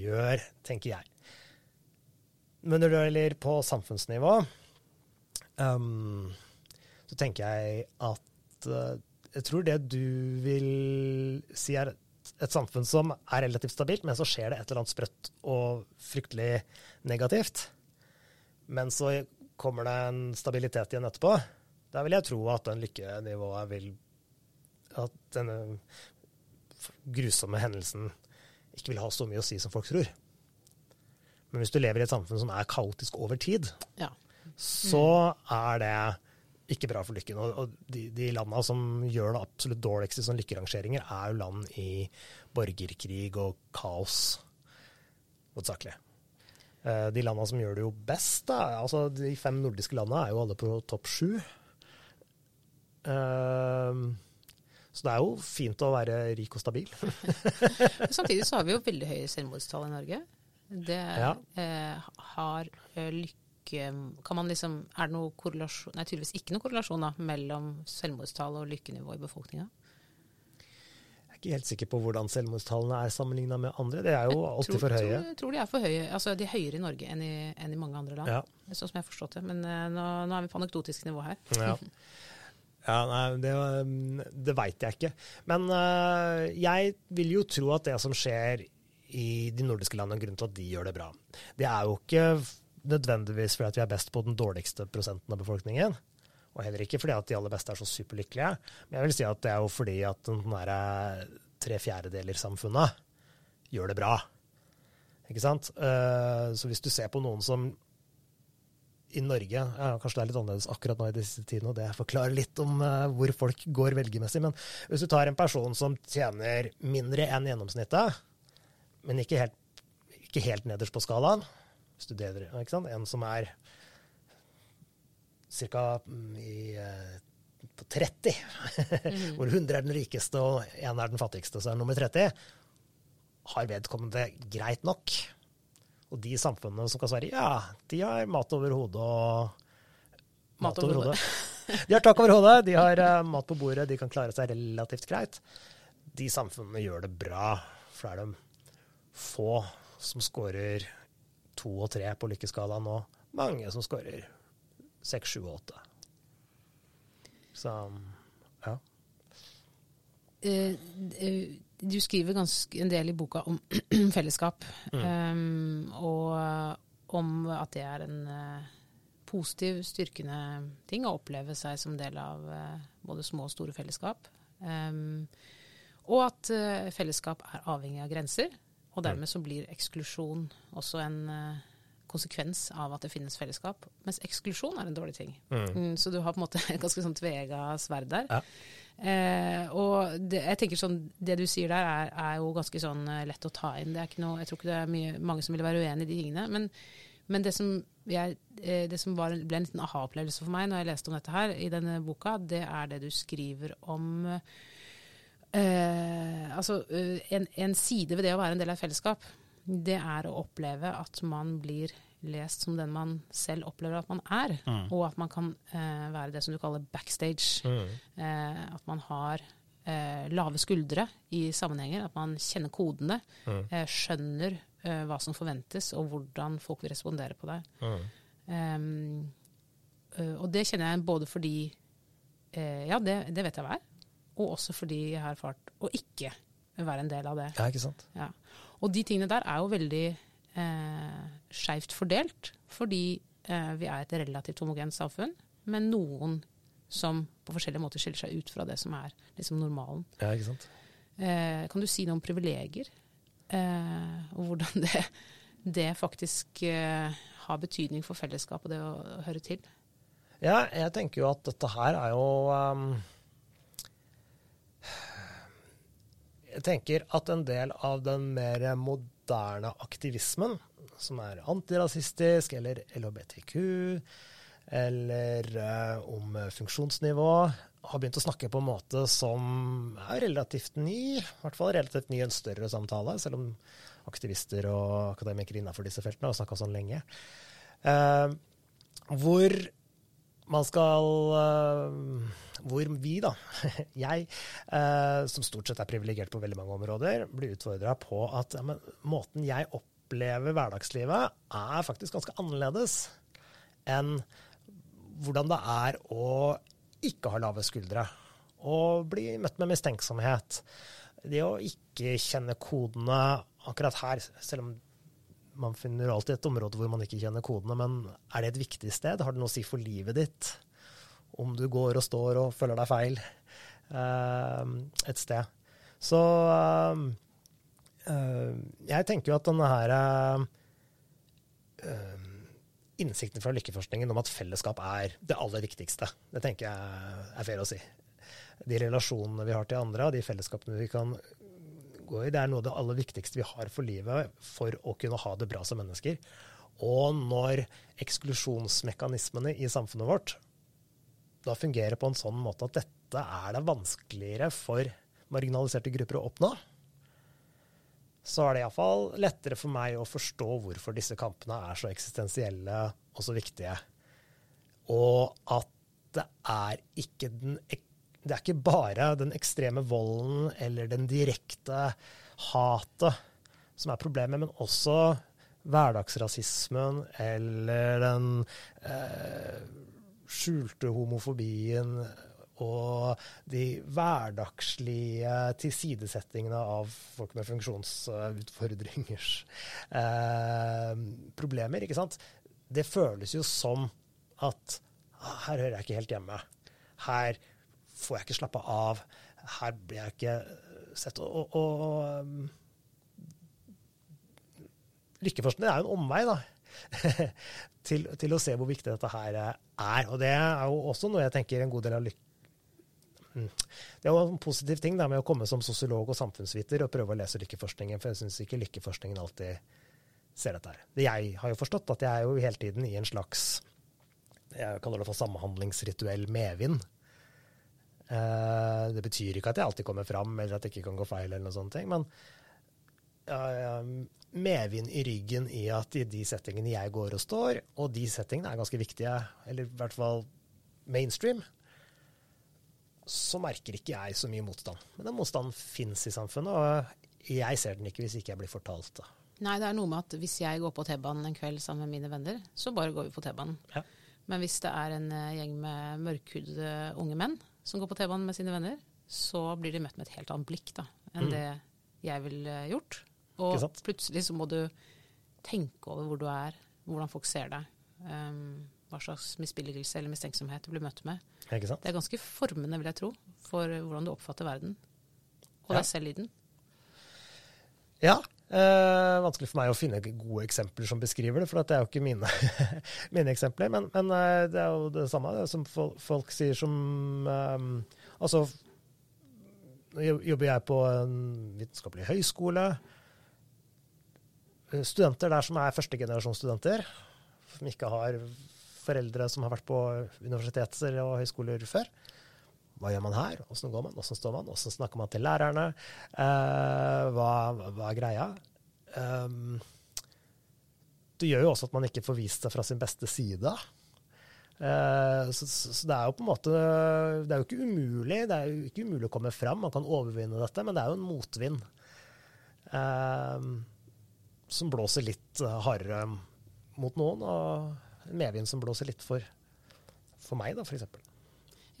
B: gjør, tenker jeg. Men når det gjelder på samfunnsnivå, um, så tenker jeg at uh, Jeg tror det du vil si er et samfunn som er relativt stabilt, men så skjer det et eller annet sprøtt og fryktelig negativt. Men så kommer det en stabilitet igjen etterpå. Da vil jeg tro at den lykkenivået vil At denne grusomme hendelsen ikke vil ha så mye å si som folk tror. Men hvis du lever i et samfunn som er kaotisk over tid,
A: ja.
B: så er det ikke bra for lykken. Og, de, de landene som gjør det absolutt dårligst i sånne lykkerangeringer, er jo land i borgerkrig og kaos, hovedsakelig. Eh, de landene som gjør det jo best, da, altså de fem nordiske landene er jo alle på topp sju. Eh, så det er jo fint å være rik og stabil. <laughs>
A: Samtidig så har vi jo veldig høye selvmordstall i Norge. Det ja. eh, har lykke kan man liksom, Er det noe korrelasjon Nei, tydeligvis ikke noe korrelasjon da, mellom selvmordstall og lykkenivå i befolkninga?
B: Ikke helt sikker på hvordan selvmordstallene er sammenligna med andre. Det er jo alltid tror, for høye.
A: Jeg tror, tror, de er for høye. Altså de er høyere i Norge enn i, enn i mange andre land. Ja. Sånn som jeg har forstått det. Men uh, nå, nå, er vi på anekdotisk nivå her.
B: Ja. Ja, nei, Det, det veit jeg ikke. Men uh, jeg vil jo tro at det som skjer i de nordiske landene, grunnen til at de gjør det bra, det er jo ikke nødvendigvis fordi at vi er best på den dårligste prosenten av befolkningen. Og heller ikke fordi at de aller beste er så superlykkelige. Men jeg vil si at det er jo fordi at den derre tre fjerdedeler-samfunnet gjør det bra. Ikke sant? Uh, så hvis du ser på noen som i Norge ja, Kanskje det er litt annerledes akkurat nå i disse tidene, og det forklarer litt om uh, hvor folk går velgermessig. Men hvis du tar en person som tjener mindre enn gjennomsnittet, men ikke helt, ikke helt nederst på skalaen, studerer, ikke sant? en som er ca. Uh, på 30, mm. <laughs> hvor 100 er den rikeste og 1 er den fattigste, så er nummer 30, har vedkommende greit nok? Og de samfunnene som kan svare ja, de har mat over hodet og
A: Mat, over hodet.
B: de har tak over hodet, de har uh, mat på bordet, de kan klare seg relativt greit. De samfunnene gjør det bra, for det er de få som skårer to og tre på lykkeskalaen, og mange som skårer seks, sju og åtte. Så ja.
A: Uh, uh du skriver ganske en del i boka om <clears throat> fellesskap, mm. um, og om at det er en positiv, styrkende ting å oppleve seg som del av både små og store fellesskap. Um, og at uh, fellesskap er avhengig av grenser, og dermed mm. så blir eksklusjon også en konsekvens av at det finnes fellesskap. Mens eksklusjon er en dårlig ting. Mm. mm så du har på en måte <laughs> et ganske sånn tvega sverd der. Ja. Eh, og det, jeg tenker sånn, det du sier der, er, er jo ganske sånn uh, lett å ta inn. Det er ikke noe, jeg tror ikke det er mye, mange som vil være uenig i de tingene. Men, men det, som jeg, eh, det som, var, ble en liten aha-opplevelse for meg når jeg leste om dette her i denne boka, det er det du skriver om eh, Altså, en, en side ved det å være en del av et fellesskap, det er å oppleve at man blir lest som den man selv opplever at man er, mm. og at man kan eh, være det som du kaller backstage. Mm. Eh, at man har eh, lave skuldre i sammenhenger, at man kjenner kodene, mm. Eh, skjønner eh, hva som forventes, og hvordan folk vil respondere på det. Um, og det kjenner jeg både fordi Ja, det, det, vet jeg hva er, og også fordi jeg har erfart å ikke være en del av det.
B: Ja, ikke sant?
A: Ja. Og de tingene der er jo veldig eh, skeivt fordelt, fordi eh, vi er et relativt homogent samfunn, men noen som på forskjellige måter skiller seg ut fra det som er liksom normalen.
B: Ja, ikke sant?
A: Eh, kan du si noe om privilegier, eh, og hvordan <laughs> det, det faktisk eh, har betydning for fellesskapet, det å, å, høre til?
B: Ja, jeg tenker jo at dette her er jo um, Tenker at en del av den mer moderne aktivismen, som er antirasistisk eller LHBTQ, eller uh, om funksjonsnivå, har begynt å snakke på en måte som er relativt ny, i hvert fall relativt ny i en større samtale, selv om aktivister og akademikere innenfor disse feltene har snakka sånn lenge. Uh, hvor man skal uh, hvor vi, da, <laughs> jeg, eh, som stort sett er privilegert på veldig mange områder, blir utfordra på at ja, men, måten jeg opplever hverdagslivet, er faktisk ganske annerledes enn hvordan det er å ikke ha lave skuldre og bli møtt med mistenksomhet. Det å ikke kjenne kodene akkurat her, selv om man finner alltid et område hvor man ikke kjenner kodene, men er det et viktig sted? Har det noe å si for livet ditt? om du går og står og føler deg feil uh, et sted. Så uh, uh, jeg tenker jo at denne her innsikten fra lykkeforskningen om at fellesskap er det aller viktigste, det tenker jeg er fair å si. De relasjonene vi har til andre, de fellesskapene vi kan gå i, det er noe av det aller viktigste vi har for livet for å kunne ha det bra som mennesker. Og når eksklusjonsmekanismene i samfunnet vårt da fungerer på en sånn måte at dette er det vanskeligere for marginaliserte grupper å oppnå, så er det iallfall lettere for meg å forstå hvorfor disse kampene er så eksistensielle og så viktige. Og at det er ikke den det er ikke bare den ekstreme volden eller den direkte hatet som er problemet, men også hverdagsrasismen eller den eh, skjulte homofobien og de hverdagslige tilsidesettingene av folk med funksjonsutfordringers eh, problemer. ikke sant? Det føles jo som at ah, her hører jeg ikke helt hjemme. Her får jeg ikke slappe av. Her blir jeg ikke sett. Og, og, og lykkeforskning er jo en omvei, da. <laughs> til, til, å se hvor viktig dette her er. Og det er jo også noe jeg tenker en god del av lykke mm. det er jo en positiv ting da, med å komme som sosiolog og samfunnsviter og prøve å lese lykkeforskningen, for jeg syns ikke lykkeforskningen alltid ser dette her. Det jeg har jo forstått, at jeg er jo hele tiden i en slags jeg kaller det for samhandlingsrituell medvind. Eh, det betyr ikke at jeg alltid kommer fram, eller at det ikke kan gå feil, eller noen sånne ting, men medvind i ryggen i at i de settingene jeg går og står, og de settingene er ganske viktige, eller i hvert fall mainstream, så merker ikke jeg så mye motstand. Men den motstanden fins i samfunnet, og jeg ser den ikke hvis ikke jeg blir fortalt det.
A: Nei, det er noe med at hvis jeg går på T-banen en kveld sammen med mine venner, så bare går vi på T-banen. Ja. Men hvis det er en eh, gjeng med mørkhudede unge menn som går på T-banen med sine venner, så blir de møtt med et helt annet blikk da, enn mm. det jeg ville gjort. Og plutselig så må du tenke over hvor du er, hvordan folk ser deg. Um, hva slags misbilligelse eller mistenksomhet du blir møtt med. Det er ganske formende, vil jeg tro, for hvordan du oppfatter verden. Og ja. deg selv i den.
B: Ja. Eh, vanskelig for meg å finne gode eksempler som beskriver det, for det er jo ikke mine, <laughs> mine eksempler. Men, men, eh, det er jo det samme det som folk sier som um, Altså, jobber jeg på en vitenskapelig høyskole. Studenter der som er førstegenerasjonsstudenter, som ikke har foreldre som har vært på universiteter og høyskoler før. Hva gjør man her? Åssen går man? Åssen står man? Åssen snakker man til lærerne? Uh, hva, hva, er greia? Um, det gjør jo også at man ikke får vist seg fra sin beste side. Uh, så, det er jo på en måte Det er jo ikke umulig det er jo ikke umulig å komme fram. Man kan overvinne dette, men det er jo en motvind som blåser litt hardere mot noen, og en medvind som blåser litt for, for meg, da, f.eks.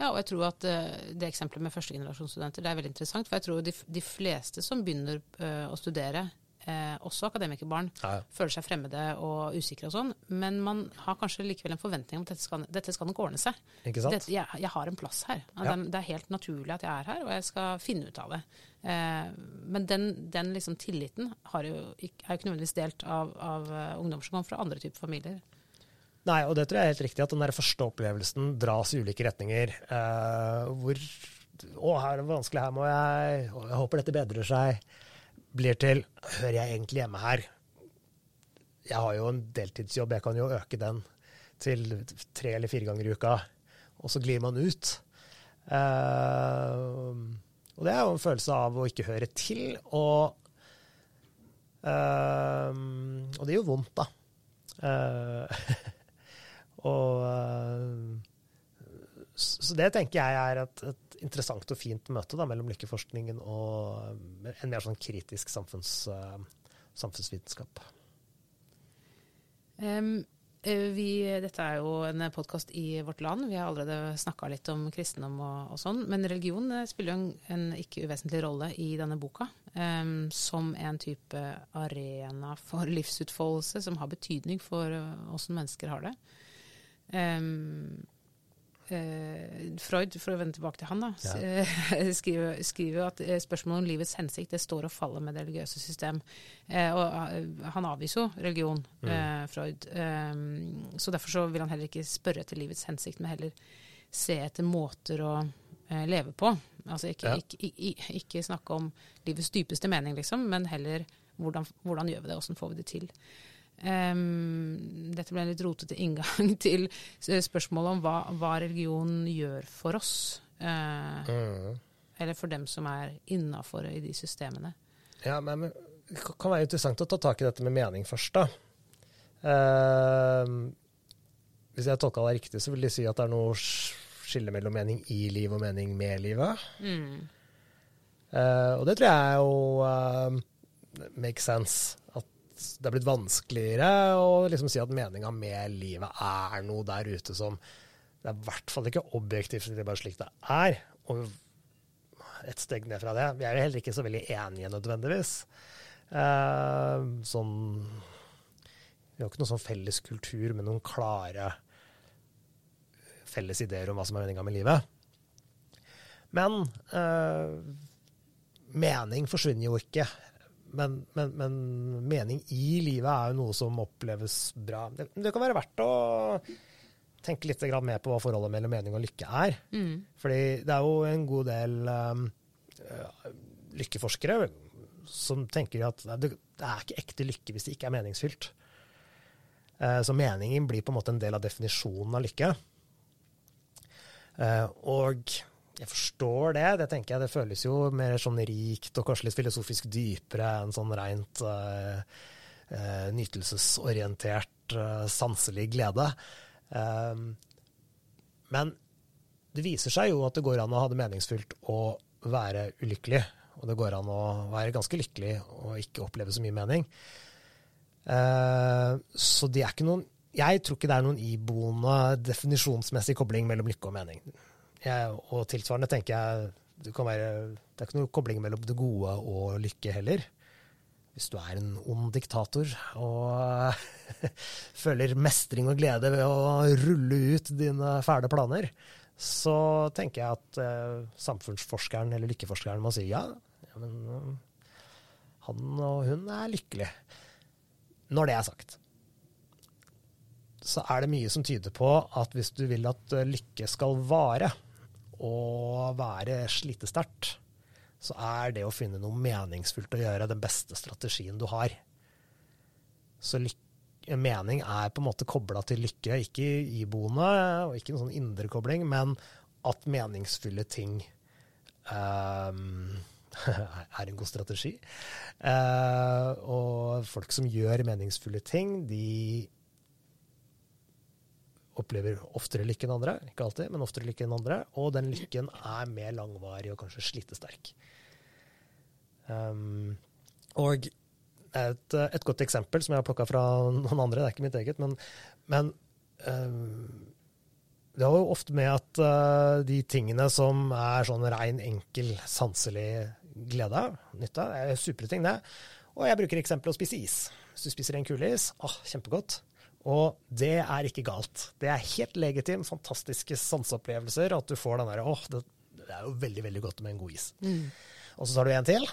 A: Ja, og jeg tror at uh, det eksempelet med førstegenerasjonsstudenter det er veldig interessant. For jeg tror de, de fleste som begynner uh, å studere, uh, også akademikerbarn, ja. føler seg fremmede og usikre og sånn. Men man har kanskje likevel en forventning om at dette skal, dette skal nok ordne seg. Dette, jeg, jeg, har en plass her. Ja. Det er helt naturlig at jeg er her, og jeg skal finne ut av det. men den, den liksom tilliten jo, er jo ikke nødvendigvis delt av, av ungdommer som kommer fra andre typer familier.
B: Nei, og det tror jeg er helt riktig, at den der første opplevelsen dras i ulike retninger. Uh, hvor Å, her er det vanskelig, her må jeg å, Jeg håper dette bedrer seg. Blir til Hører jeg egentlig hjemme her? Jeg har jo en deltidsjobb, jeg kan jo øke den til tre eller fire ganger i uka. Og så glir man ut. Uh, og det er jo en følelse av å ikke høre til. Og, uh, og det gjør vondt, da. Uh, <laughs> Og, eh, så det tenker jeg er et, et interessant og fint møte da, mellom lykkeforskningen og en mer sånn kritisk samfunns, uh, samfunnsvitenskap.
A: Um, vi, dette er jo en podkast i vårt land. Vi har allerede snakka litt om kristendom og, og, sånn. Men religion spiller jo en, en, ikke uvesentlig rolle i denne boka. Um, som en type arena for livsutfoldelse som har betydning for åssen mennesker har det. Um, uh, Freud, for å vende tilbake til han, da, ja. <laughs> skriver, skriver, at eh, spørsmålet om livets hensikt det står og faller med det religiøse system. Uh, og uh, han avviser jo religion, mm. Freud. Um, så derfor så vil han heller ikke spørre etter livets hensikt, men heller se etter måter å leve på. Altså ikke, ja. ikke, ikke, ikke, snakke om livets dypeste mening, liksom, men heller hvordan, hvordan gjør vi det, åssen får vi det til. Um, dette ble en litt rotete inngang <laughs> til spørsmålet om hva, hva religion gjør for oss. Uh, mm. Eller for dem som er innafor i de systemene.
B: Ja, men det kan være interessant å ta tak i dette med mening først, da. Uh, hvis jeg tolka det riktig, så vil de si at det er noe skille mellom mening i livet og mening med livet. Mm. Uh, og det tror jeg er jo uh, makes sense det er blitt vanskeligere å liksom si at meninga med livet er noe der ute som Det er i hvert fall ikke objektivt, det er bare slik det er. Og et steg ned fra det Vi er jo heller ikke så veldig enige nødvendigvis. Eh, sånn Vi har ikke noen sånn felles kultur med noen klare felles ideer om hva som er meninga med livet. Men eh, mening forsvinner jo ikke men, men, men, mening i livet er jo noe som oppleves bra. Det, det kan være verdt å tenke litt mer på hva forholdet mellom mening og lykke er. Mm. Fordi det er jo en god del um, lykkeforskere som tenker at det, det, er ikke ekte lykke hvis det ikke er meningsfylt. Uh, så meningen blir på en måte en del av definisjonen av lykke. Uh, og jeg forstår det. Det tenker jeg det føles jo mer sånn rikt og kanskje litt filosofisk dypere enn sånn rent uh, uh, nytelsesorientert, uh, sanselig glede. Um, men det viser seg jo at det går an å ha det meningsfylt å være ulykkelig. Og det går an å være ganske lykkelig og ikke oppleve så mye mening. så det er ikke noen Jeg tror ikke det er noen iboende definisjonsmessig kobling mellom lykke og mening. Jeg, og tilsvarende tenker jeg det, være, det er ikke noe kobling mellom det gode og lykke heller. Hvis du er en ond diktator og <laughs> føler mestring og glede ved å rulle ut dine fæle planer, så tenker jeg at eh, samfunnsforskeren eller lykkeforskeren må si ja, ja men uh, han og hun er lykkelig. Når det er sagt, så er det mye som tyder på at hvis du vil at uh, lykke skal vare, å være slitesterkt, så er det å finne noe meningsfullt å gjøre den beste strategien du har. Så mening er på en måte kobla til lykke, ikke iboende og ikke en sånn indre kobling, men at meningsfulle ting um, <laughs> er en god strategi. Uh, og folk som gjør meningsfulle ting, de opplever oftere lykke enn andre. Ikke alltid, men oftere lykke enn andre. Og den lykken er mer langvarig og kanskje slitesterk. Um, og et, et, godt eksempel som jeg har plukka fra noen andre, det er ikke mitt eget, men, men um, det har jo ofte med at uh, de tingene som er sånn rein, enkel, sanselig glede, nytte, er supre ting, det. Og jeg bruker eksempelet å spise is. Hvis du spiser en kuleis, ah, kjempegodt. Og det er ikke galt. Det er helt legitimt, fantastiske sanseopplevelser at du får den derre åh, det, det, er jo veldig, veldig godt med en god is. Mm. Og så tar du en til.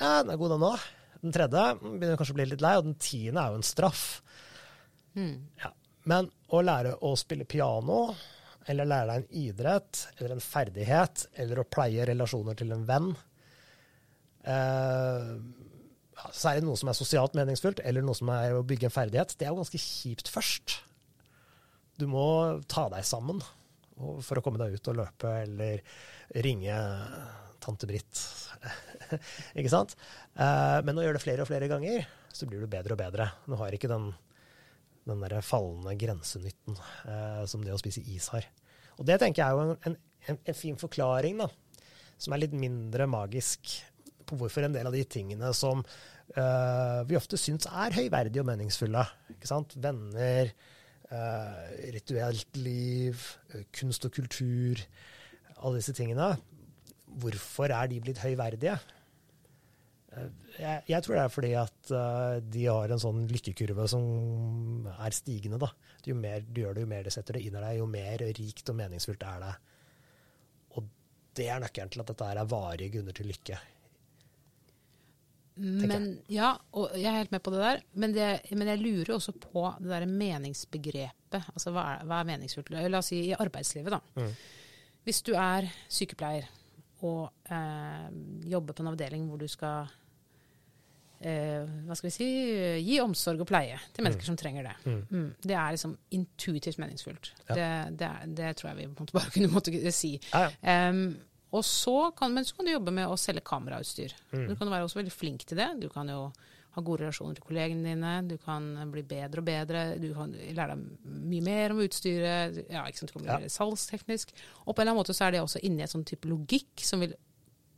B: Ja, den er god, den òg. Den tredje begynner kanskje å bli litt lei, og den tiende er jo en straff. Mm. Ja. Men å lære å spille piano, eller lære deg en idrett, eller en ferdighet, eller å pleie relasjoner til en venn eh, så er det noe som er sosialt meningsfullt, eller noe som er å bygge en ferdighet. Det er jo ganske kjipt først. Du må ta deg sammen for å komme deg ut og løpe, eller ringe tante Britt. <laughs> ikke sant? Eh, men å gjøre det flere og flere ganger, så blir du bedre og bedre. Du har ikke den, den der fallende grensenytten eh, som det å spise is har. Og det tenker jeg er jo en, en, en fin forklaring, da, som er litt mindre magisk på hvorfor en del av de tingene som uh, vi ofte syns er høyverdige og meningsfulle, ikke sant? venner, uh, rituelt liv, uh, kunst og kultur, alle disse tingene, hvorfor er de blitt høyverdige? Jeg, jeg, tror det er fordi at de har en sånn lykkekurve som er stigende. da. Jo mer du gjør det, jo mer det setter det inn i deg, jo mer rikt og meningsfullt er det. Og det er nøkkelen til at dette er varige grunner til lykke.
A: Men, ja, og jeg er helt med på det der. Men, det, men jeg lurer også på det der meningsbegrepet. Altså hva er, hva er meningsfullt? La oss si i arbeidslivet, da. Mm. Hvis du er sykepleier og eh, jobber på en avdeling hvor du skal eh, hva skal vi si, gi omsorg og pleie til mm. mennesker mm. som trenger det. Mm. Mm. Det er liksom intuitivt meningsfullt. Ja. Det, det, det, tror jeg vi bare kunne måtte si. Ja, ja. Um, og så kan, men så kan du jobbe med å selge kamerautstyr. Mm. Du kan være også veldig flink til det. Du kan jo ha gode relasjoner til kollegene dine. Du kan bli bedre og bedre. Du kan lære deg mye mer om utstyret. Ja, ikke sant? Du kan bli ja. mer salgsteknisk. Og på en eller annen måte så er det også inni et sånn type logikk som vil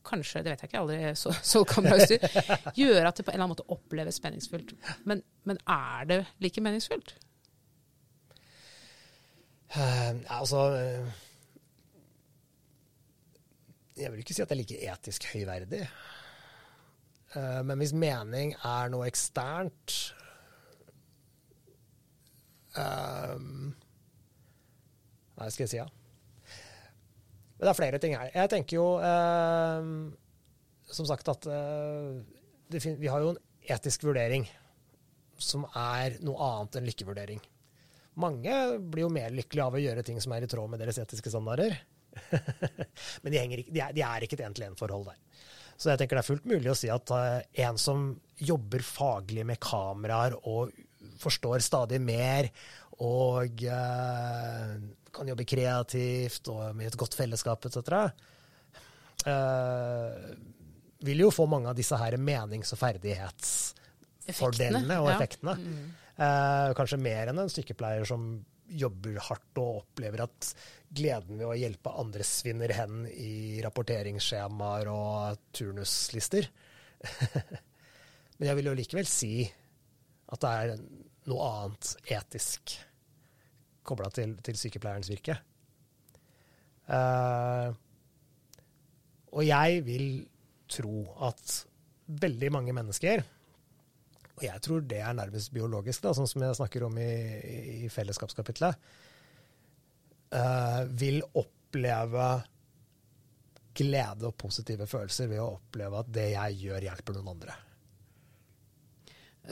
A: kanskje, det vet jeg ikke, aldri <laughs> så, så kamerautstyr, gjøre at det på en eller annen måte oppleves meningsfullt. Men, men er det like meningsfullt?
B: Uh, altså uh jeg vil ikke si at det er like etisk høyverdig. Uh, men hvis mening er noe eksternt um, Hva skal jeg si, ja? Men det er flere ting her. Jeg tenker jo um, som sagt at uh, vi har jo en etisk vurdering som er noe annet enn lykkevurdering. Mange blir jo mer lykkelige av å gjøre ting som er i tråd med deres etiske standarder. <laughs> Men de, ikke, de, er, de er ikke et én-til-én-forhold der. Så jeg tenker det er fullt mulig å si at uh, en som jobber faglig med kameraer og forstår stadig mer og uh, kan jobbe kreativt og med et godt fellesskap etc., uh, vil jo få mange av disse her menings- og ferdighetsfordelene og
A: ja.
B: effektene. Uh, kanskje mer enn en sykepleier som jobber hardt og opplever at gleden ved å hjelpe andre svinner hen i rapporteringsskjemaer og turnuslister. <laughs> Men jeg vil jo likevel si at det er noe annet etisk kobla til, til sykepleierens virke. Uh, og jeg vil tro at veldig mange mennesker og jeg tror det er nærmest biologisk, da, sånn som jeg snakker om i, i fellesskapskapitlet, Uh, vil oppleve glede og positive følelser ved å oppleve at det jeg gjør, hjelper noen andre.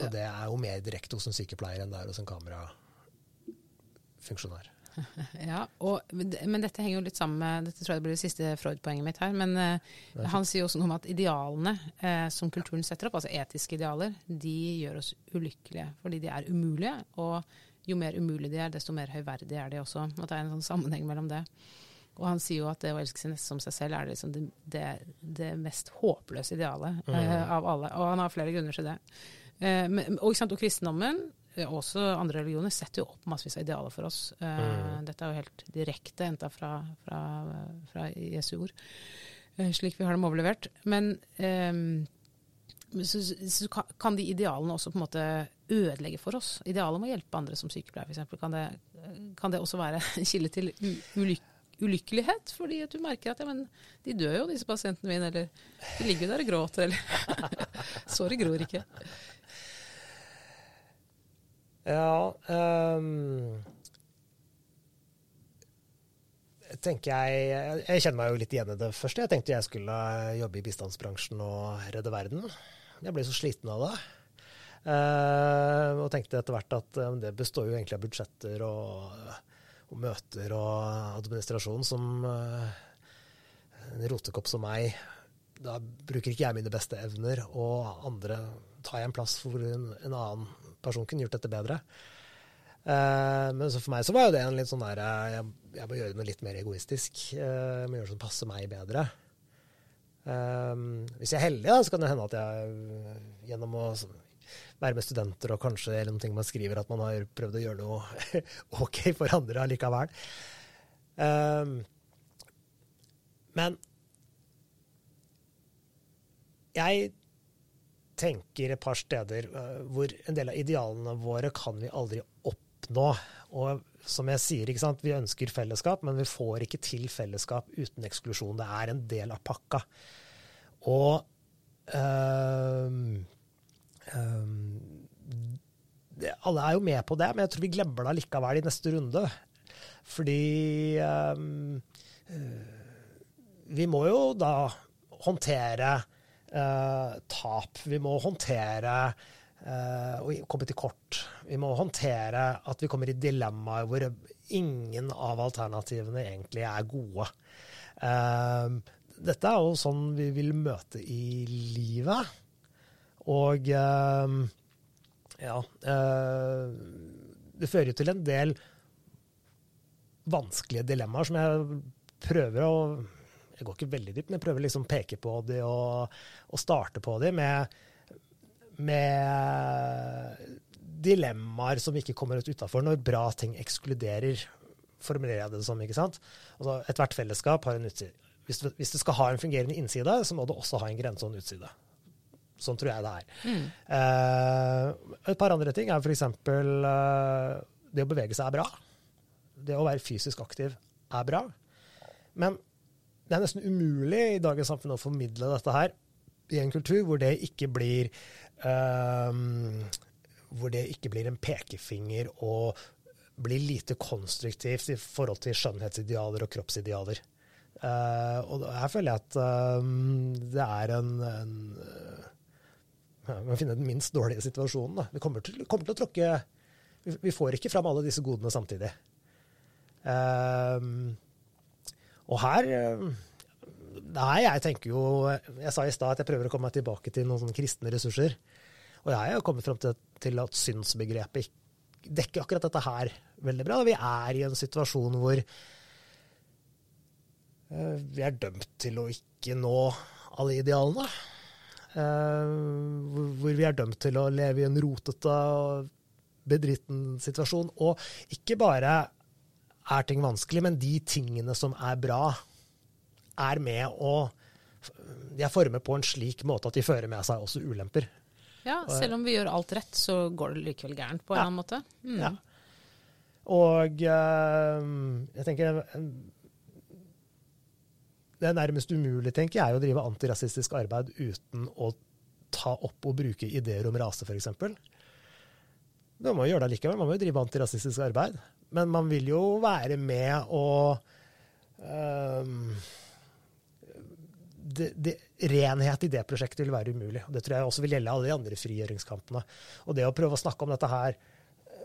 B: Og det er jo mer direkte hos en sykepleier enn det er hos en kamerafunksjonær. <laughs>
A: Ja, og, men dette henger jo litt sammen med Dette tror jeg blir det siste Freud-poenget mitt her. Men uh, han sier også noe om at idealene uh, som kulturen setter opp, altså etiske idealer, de gjør oss ulykkelige fordi de er umulige. Og jo mer umulige de er, desto mer høyverdige er de også. At det er en sånn sammenheng mellom det. Og han sier jo at det å elske sin neste som seg selv er liksom det, det, det mest håpløse idealet eh, av alle. Og han har flere grunner til det. Men, og, og kristendommen, også andre religioner, setter jo opp massevis av idealer for oss. Mm. Dette er jo helt direkte henta fra, fra, fra Jesu ord, eh, slik vi har dem overlevert. Men eh, så, så kan- kan de idealene også på en måte ødelegge for oss. Idealet om å hjelpe andre som sykepleier, f.eks. Kan, det- kan det også være en kilde til ulykke? ulykkelighet? Fordi at du merker at ja, men, de dør jo, disse pasientene mine. Eller de ligger jo der og gråter, eller <laughs> Såret gror ikke.
B: Ja um, tenker jeg, jeg kjenner meg jo litt igjen i det første. Jeg tenkte jeg skulle jobbe i bistandsbransjen og redde verden. Jeg ble så sliten av det. Uh, og tenkte etter hvert at um, det består jo egentlig av budsjetter og, og møter og administrasjon som uh, en rotekopp som meg. Da bruker ikke jeg mine beste evner, og andre tar jeg en plass hvor en, en annen person kunne gjort dette bedre. Uh, men for meg så var jo det en litt sånn der eh, jeg, jeg må gjøre noe litt mer egoistisk. Uh, jeg må gjøre det som passer meg bedre. Eh, hvis jeg er heldig, da, så kan det hende at jeg gjennom å så, være med studenter og kanskje eller noen ting man skriver, at man har prøvd å gjøre noe <laughs> OK for andre allikevel. Eh, men jeg tenker et par steder eh, hvor en del av idealene våre kan vi aldri oppnå. Og som jeg sier, ikke sant, vi ønsker fellesskap, men vi får ikke til fellesskap uten eksklusjon. Det er en del av pakka. Og øhm, øhm, det, alle er jo med på det, men jeg tror vi glemmer det likevel i neste runde. Fordi øh, vi må jo da håndtere eh, tap. Vi må håndtere eh, å komme til kort. Vi må håndtere at vi kommer i dilemmaer hvor ingen av alternativene egentlig er gode. Eh, dette er jo sånn vi vil møte i livet. Og eh, ja eh, Det fører jo til en del vanskelige dilemmaer som jeg prøver å jeg går ikke veldig dypt, men jeg prøver liksom å peke på de og, og starte på de med, med dilemmaer som ikke kommer ut utafor når bra ting ekskluderer, formulerer jeg det som. ikke sant? Altså, Ethvert fellesskap har en utside. Hvis det, hvis du, skal ha en fungerende innside, så må det også ha en grense og en utside. Sånn tror jeg det er. Eh, et par andre ting er f.eks. Uh, det å bevege seg er bra. Det å være fysisk aktiv er bra. Men det er nesten umulig i dagens samfunn å formidle dette her i en kultur hvor det ikke blir um, hvor det ikke blir en pekefinger og blir lite konstruktivt i forhold til skjønnhetsidealer og kroppsidealer. Uh, og her føler jeg at um, det er en, en uh, Man finner den minst dårlige situasjonen. Da. Vi kommer til, kommer til å tråkke vi, vi, får ikke fram alle disse godene samtidig. Um, og her Nei, jeg tenker jo Jeg sa i stad at jeg prøver å komme meg tilbake til noen sånne kristne ressurser. Og jeg har kommet fram til, at synsbegrepet dekker akkurat dette her veldig bra. Vi er i en situasjon hvor uh, vi er dømt til å ikke nå alle idealene. Uh, hvor vi er dømt til å leve i en rotete og bedritten situasjon. Og ikke bare er ting vanskelig, men de tingene som er bra, er med å De er formet på en slik måte at de fører med seg også ulemper.
A: Ja, selv om vi gjør alt rett, så går det likevel gærent på en ja. annen måte. Mm. Ja.
B: Og uh, jeg tenker Det nærmest umulig, tenker jeg, er å drive antirasistisk arbeid uten å ta opp og bruke ideer om rase, f.eks. Man må gjøre det likevel, man må jo drive antirasistisk arbeid. Men man vil jo være med og um, det, det, renhet i det prosjektet vil være umulig. Det tror jeg også vil gjelde alle de andre frigjøringskampene. Og det å prøve å snakke om dette her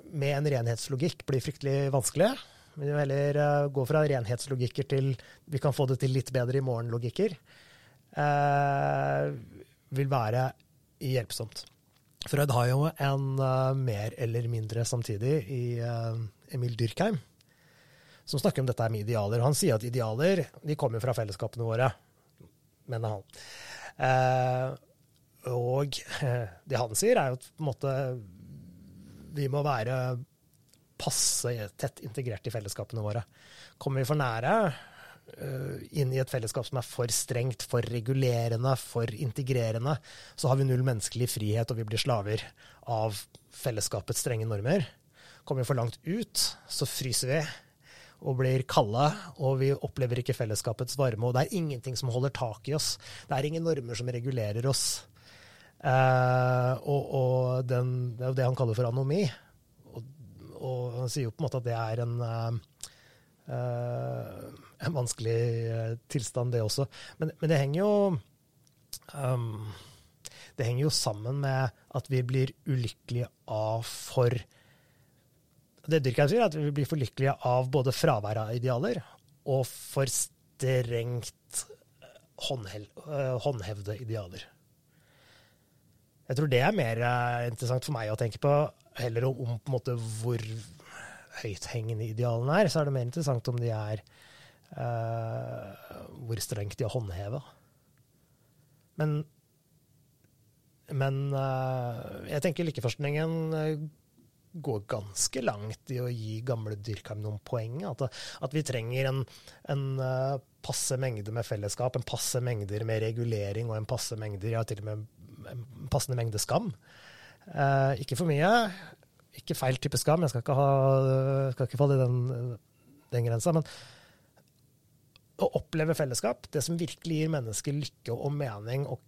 B: med en renhetslogikk blir fryktelig vanskelig. Vi vil heller uh, gå fra renhetslogikker til vi kan få det til litt bedre i morgen-logikker. Uh, vil være hjelpsomt. Freud har jo en uh, mer eller mindre samtidig i Emil Dyrkheim, som snakker om dette med idealer. Han sier at idealer de kommer fra fellesskapene våre mener han. Uh, og <laughs> det han sier, er jo at på en måte vi må være passe tett integrert i fellesskapene våre. Kommer vi for nære uh, inn i et fellesskap som er for strengt, for regulerende, for integrerende, så har vi null menneskelig frihet, og vi blir slaver av fellesskapets strenge normer. Kommer vi for langt ut, så fryser vi og blir kalde, og vi opplever ikke fellesskapets varme. Og det er ingenting som holder tak i oss. Det er ingen normer som regulerer oss. Eh, og, og den, det er jo det han kaller for anomi. Og, og, han sier jo på en måte at det er en, eh, en vanskelig eh, tilstand, det også. Men, men det henger jo um, Det henger jo sammen med at vi blir ulykkelige av for det Dyrkheim sier, er at vi blir for lykkelige av både fravær av idealer og for strengt eh, håndhevde idealer. Jeg tror det er mer eh, interessant for meg å tenke på, heller om, om på en måte hvor høythengende idealene er. Så er det mer interessant om de er uh, hvor strengt de har håndheva. Men, men uh, jeg tenker lykkeforskningen går ganske langt i å gi gamle Dyrkheim noen poeng. At, at vi trenger en, en passe mengde med fellesskap, en passe mengder med regulering og en passe mengder, ja, til og med en passende mengde skam. Ikke for mye. Ikke feil type skam, jeg skal ikke, ha, skal ikke falle i den, den grensa. Men å oppleve fellesskap, det som virkelig gir mennesker lykke og mening og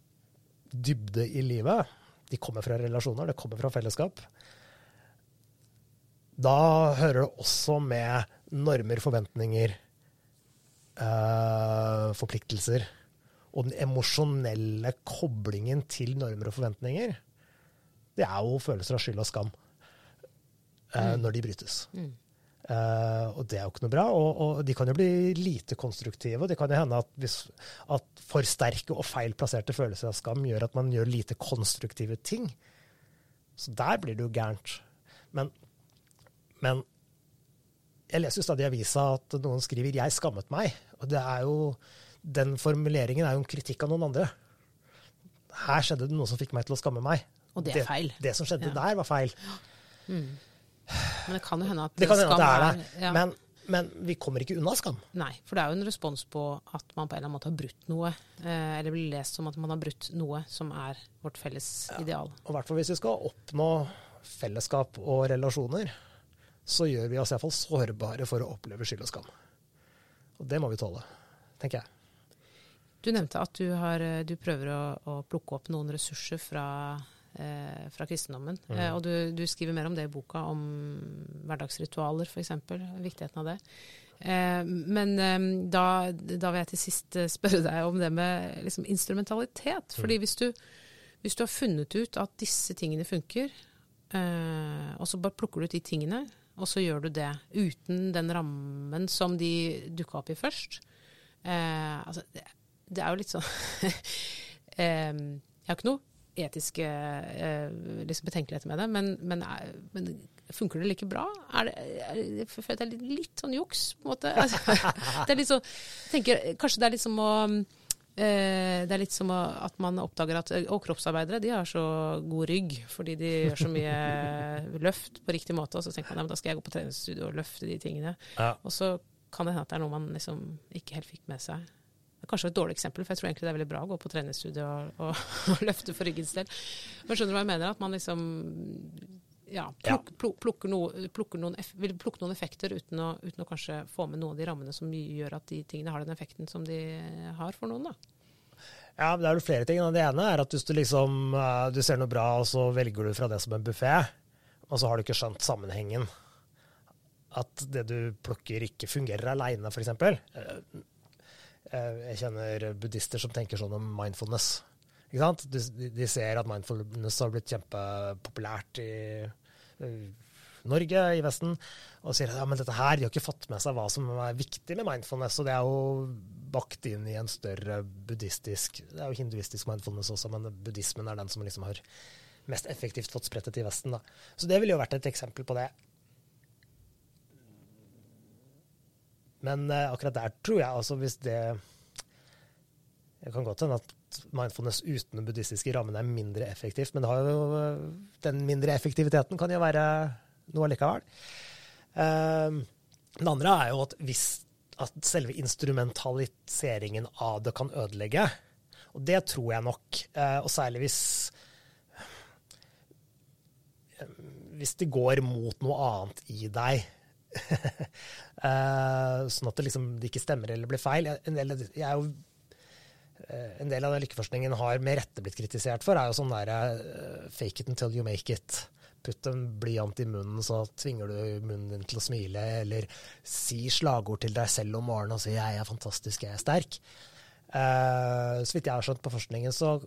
B: dybde i livet, de kommer fra relasjoner, det kommer fra fellesskap. Da hører det også med normer, forventninger, eh, forpliktelser. Og den emosjonelle koblingen til normer og forventninger, det er jo følelser av skyld og skam eh, mm. når de brytes. Mm. Uh, og det er jo ikke noe bra. Og, og, de kan jo bli lite konstruktive. Og Det kan jo hende at, hvis, at for sterke og feil plasserte følelser av skam gjør at man gjør lite konstruktive ting. Så der blir det jo gærent. Men men jeg leser jo stadig i avisa at noen skriver 'jeg skammet meg'. Og det er jo, den formuleringen er jo en kritikk av noen andre. Her skjedde det noe som fikk meg til å skamme meg.
A: Og det er feil.
B: Det, det som skjedde ja. der, var feil.
A: Mm. Men det kan jo hende at
B: det, kan hende at det er det. Ja. Men, men, vi kommer ikke unna skam.
A: Nei, for det er jo en respons på at man på en eller annen måte har brutt noe. Eh, eller blir lest som at man har brutt noe som er vårt felles ja. ideal.
B: Og i hvert fall hvis vi skal oppnå fellesskap og relasjoner, så gjør vi oss iallfall sårbare for å oppleve skyld og skam. Og det må vi tåle, tenker jeg.
A: Du nevnte at du, har, du prøver å, å, plukke opp noen ressurser fra, eh, fra kristendommen. Mm. Eh, og du, du, skriver mer om det i boka, om hverdagsritualer f.eks. Viktigheten av det. Eh, men eh, da, da, vil jeg til sist spørre deg om det med liksom, instrumentalitet. Fordi mm. hvis du Hvis du har funnet ut at disse tingene funker, eh, og så bare plukker du ut de tingene, og så gjør du det uten den rammen som de dukka opp i først. Eh, altså, det, det, er jo litt sånn <laughs> eh, Jeg har ikke noe etiske eh, liksom betenkeligheter med det, men, men, men, funker det like bra? Er det, er det, det er litt, litt sånn juks, på en måte. <laughs> Altså, det er litt sånn, tenker, Kanskje det er litt som å Eh, det er litt som at man oppdager at og kroppsarbeidere de har så god rygg fordi de gjør så mye <laughs> løft på riktig måte. Og så tenker man ja, da skal jeg gå på treningsstudio og løfte de tingene. Ja. Og så kan det hende at det er noe man liksom ikke helt fikk med seg. Det er kanskje et dårlig eksempel, for jeg tror egentlig det er veldig bra å gå på treningsstudio og, og, <laughs> og løfte for ryggens del. Men skjønner du hva jeg mener? At man liksom ja, pluk, pluk, plukker, noe, plukker noen, vil plukke noen effekter uten å, uten å, kanskje få med noen av de rammene som gjør at de tingene har den effekten som de har for noen. da.
B: Ja, det er jo flere ting. Det ene er at hvis du liksom eh, du ser noe bra, og så velger du fra det som en buffé, og så har du ikke skjønt sammenhengen. At det du plukker, ikke fungerer aleine, f.eks. Eh, eh, jeg kjenner buddhister som tenker sånn om mindfulness. Ikke sant? De, de ser at mindfulness har blitt kjempepopulært i Norge, i Vesten, og sier at ja, men dette her, de har ikke fått med seg hva som er viktig med mindfulness. Og det er jo bakt inn i en større buddhistisk Det er jo hinduistisk mindfulness også, men buddhismen er den som liksom har mest effektivt fått spredt det til Vesten. Da. Så det ville jo vært et eksempel på det. Men uh, akkurat der tror jeg altså hvis det Det kan godt hende at mindfulness uten den buddhistiske rammen er mindre effektivt, men jo, den mindre effektiviteten kan jo være noe allikevel. Uh, det andre er jo at hvis at selve instrumentaliseringen av det kan ødelegge, og det tror jeg nok, uh, og særlig hvis hvis det går mot noe annet i deg, <laughs> sånn at det liksom det ikke stemmer eller blir feil. Jeg er jo en del av den lykkeforskningen har med rette blitt kritisert for, er jo sånn derre uh, fake it until you make it putt en blyant i munnen, så tvinger du munnen din til å smile, eller si slagord til deg selv om morgenen og si 'jeg er fantastisk, jeg er sterk'. Så vidt jeg har skjønt på forskningen, så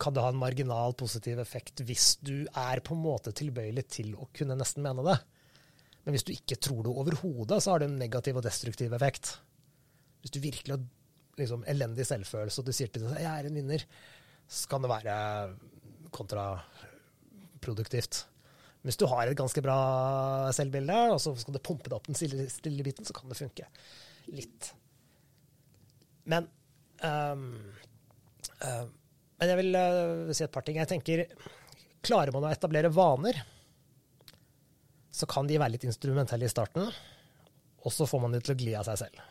B: kan det ha en marginal positiv effekt hvis du er på en måte tilbøyelig til å kunne nesten mene det. Men hvis du ikke tror det overhodet, så har det en negativ og destruktiv effekt. Hvis du virkelig har liksom, elendig selvfølelse og du sier til deg 'jeg er en vinner', så kan det være kontraproduktivt. Hvis du har et ganske bra selvbilde, og så skal du pumpe det opp den stille, stille biten, så kan det funke litt. Men um, uh, Men jeg vil uh, si et par ting. Jeg tenker, Klarer man å etablere vaner, så kan de være litt instrumentelle i starten, og så får man de til å gli av seg selv.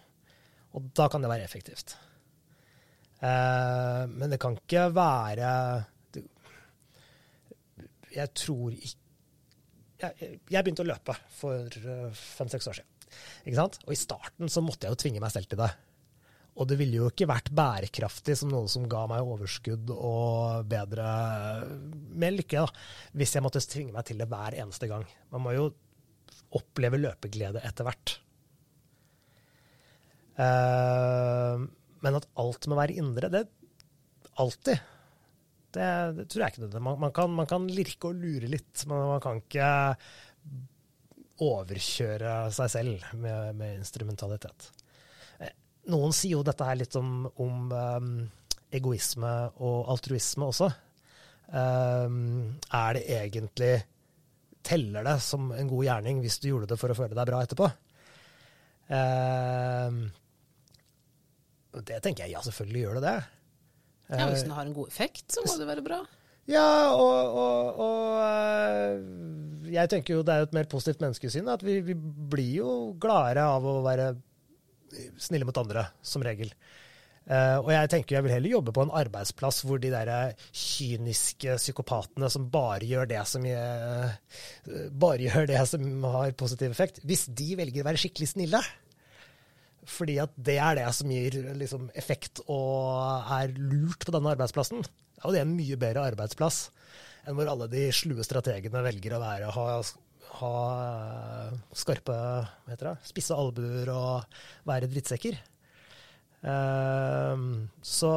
B: Og da kan det være effektivt. Uh, men det kan ikke være jeg tror ikke jeg, jeg, begynte å løpe for eh, fem-seks år siden. Ikke sant? Og i starten så måtte jeg jo tvinge meg selv til det. Og det ville jo ikke vært bærekraftig som noe som ga meg overskudd og bedre Mer lykke, da, hvis jeg måtte tvinge meg til det hver eneste gang. Man må jo oppleve løpeglede etter hvert. Uh, men at alt må være indre, det alltid. Det, det tror jeg ikke det. Man, man, kan, man, kan, lirke og lure litt, men man kan ikke overkjøre seg selv med, med instrumentalitet. Noen sier jo dette her litt om, om um, egoisme og altruisme også. Um, er det egentlig Teller det som en god gjerning hvis du gjorde det for å føle deg bra etterpå? Um, det tenker jeg ja, selvfølgelig gjør det det.
A: Ja, Hvis den har en god effekt, så må det være bra.
B: Ja, og, og, og eh, jeg tenker jo det er et mer positivt menneskesyn. At vi, vi, blir jo gladere av å være snille mot andre, som regel. Uh, og jeg tenker jeg vil heller jobbe på en arbeidsplass hvor de der kyniske psykopatene som bare gjør det som, jeg, bare gjør det som har positiv effekt, hvis de velger å være skikkelig snille, fordi at det er det som gir liksom, effekt og er lurt på denne arbeidsplassen. Er det en mye bedre arbeidsplass enn hvor alle de slue strategene velger å være, ha, ha skarpe hva heter det, spisse albuer og være drittsekker. Uh, så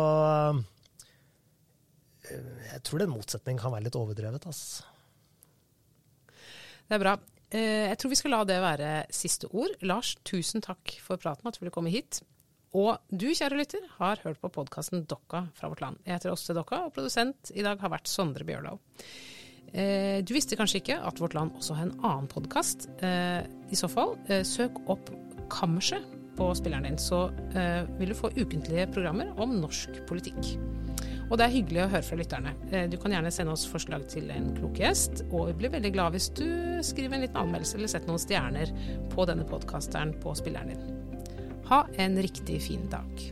B: jeg tror den motsetningen kan være litt overdrevet. ass.
A: Det er bra. Eh, jeg tror vi skal la det være siste ord. Lars, tusen takk for praten, at du ville komme hit. Og du, kjære lytter, har hørt på podkasten Dokka fra vårt land. Jeg heter Åste Dokka, og produsent i dag har vært Sondre Bjørlov. Eh, du visste kanskje ikke at Vårt Land også har en annen podkast. Eh, I så fall, søk opp Kammerset på spilleren din, så vil du få ukentlige programmer om norsk politikk. Og det er hyggelig å høre fra lytterne. Eh, du kan gjerne sende oss forslag til en klok gjest, og vi blir veldig glad hvis du skriver en liten anmeldelse eller setter noen stjerner på denne podkasteren på spilleren din. Ha en riktig fin dag.